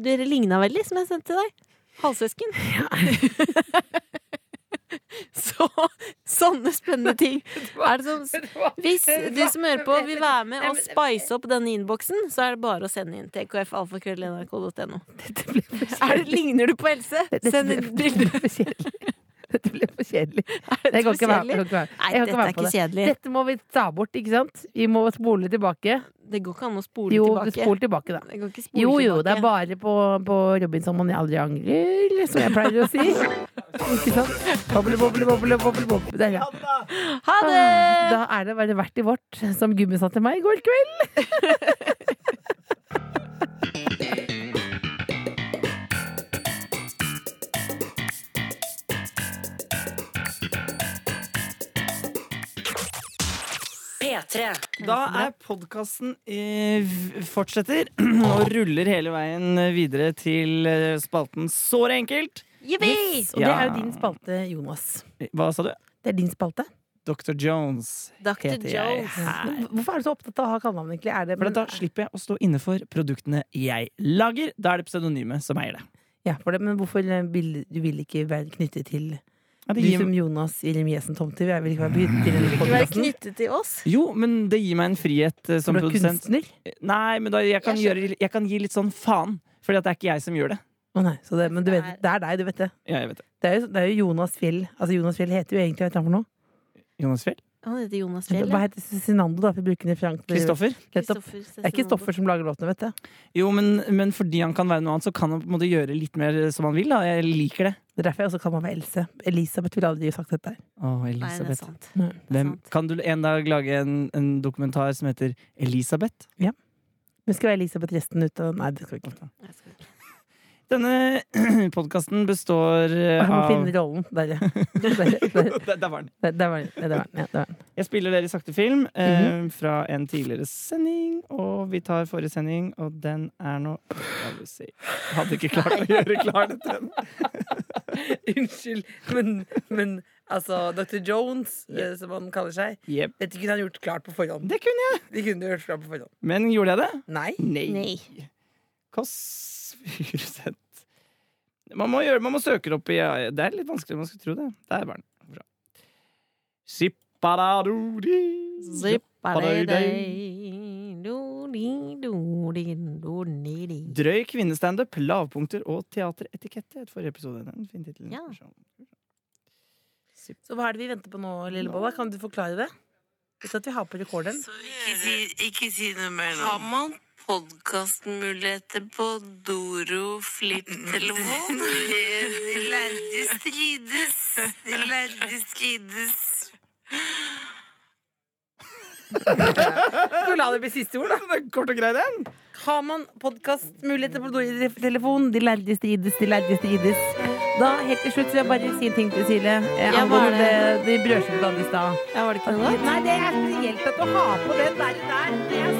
Dere ligna veldig, som jeg sendte til deg. Halvsøsken. [LAUGHS] [LAUGHS] så sånne spennende ting. [LAUGHS] Er det som, hvis du som hører på vil være med og spice opp denne innboksen, så er det bare å sende inn til [LAUGHS] Er Ligner du på Else? Send inn bilde. [LAUGHS] Dette ble for kjedelig. [LAUGHS] Det for ikke være. Nei, dette er ikke det. kjedelig. Dette må vi ta bort, ikke sant? Vi må spole tilbake. Det går ikke an å spole Jo, tilbake. spol tilbake, da. Går Jo, jo, tilbake. det er bare på, på Robinson man aldri angrer, som jeg pleier å si. [LAUGHS] Ikke sant? Boble, boble, boble, boble, boble. Der, ja. Ha det! Da er det bare verdt i vårt, som Gummi sa til meg i går kveld. P3. Da er podkasten fortsetter [CLEARS THROAT] og ruller hele veien videre til eh, spalten Såre enkelt. Jippi! Yes, og det er jo din spalte, Jonas. Hva sa du? Det er din spalte. Dr. Jones Dr. heter jeg Jones. her. Hvorfor er du så opptatt av å ha kallenavn, egentlig? Er det, men... da slipper jeg å stå inne for produktene jeg lager. Da er det pseudonymet som eier det. ja, for det, men hvorfor eh, vil du vil ikke være knyttet til Ja, det Du som Jonas Jeremiassen Tomter? Jeg vil ikke være knyttet til oss. jo, men det gir meg en frihet uh, som For du er produsent. kunstner? Nei, men da, jeg, kan Jeg gjøre, jeg kan gi litt sånn faen. Fordi det er ikke jeg som gjør det. Å nei, så det, men du vet, det er deg, du vet det. Ja, jeg vet det. Det er jo, det er jo Jonas Fjell. Altså Jonas Fjell heter jo egentlig hva heter han for noe? Jonas Fjell? Han heter Jonas Fjell. Hva heter Cezinando, da, for å? Kristoffer? Det er ikke Stoffer som lager låtene, vet du. Jo, men, men fordi han kan være noe annet, så kan han på en måte gjøre litt mer som han vil. Da. Jeg liker det. Det er derfor jeg også kan meg Else. Elisabeth ville aldri sagt dette Oh, Elisabeth. Nei, det er sant. Hvem, kan du en dag lage en, en dokumentar som heter Elisabeth? Ja. Men skal være Elisabeth resten ut av Nei, det skal vi ikke. Denne [CLEARS THROAT] podkasten består av Jeg må finne rollen. [LAUGHS] Der. Der, var den. der, der var den. Der var den. Ja, der var den. Jeg spiller dere i sakte film eh, Mhm. fra en tidligere sending. Og vi tar forrige sending, og den er nå Jeg hadde ikke klart å gjøre klar dette. [LAUGHS] Unnskyld, men, men altså Dr. Jones, yep. som han kaller seg, Yep. dette kunne han gjort klart på forhånd. Det kunne jeg. De kunne gjort klart på forhånd. Men gjorde jeg det? Nei. Nei. Nei. Kåss Man må, gjøre, man må søke det opp i Det er litt vanskelig, man skulle tro det. Der var den. Bra. Zippadadodi. Drøy kvinnestandup, lavpunkter og teateretikette. Et forrige episode. Det er en fin tittel. Ja. Så hva er det vi venter på nå, Lillebolla? Kan du forklare det? Hvis at vi har på rekorderen? Ikke si, noe mer nå. Podkastmuligheter på Doro flipptelefon? [LAUGHS] De lærde strides. De lærde strides. Du la det bli siste ord, da. Det er kort og grei, den. Har man podkastmuligheter på Doro-telefon De lærde strides, de lærde strides. Da, helt til slutt, vil jeg bare si en ting til Silje. Eh, Ja, var det, de brødskivene du hadde i stad. Ja, var det ikke noe? Nei, det er spesielt at du har på den der. der. Det er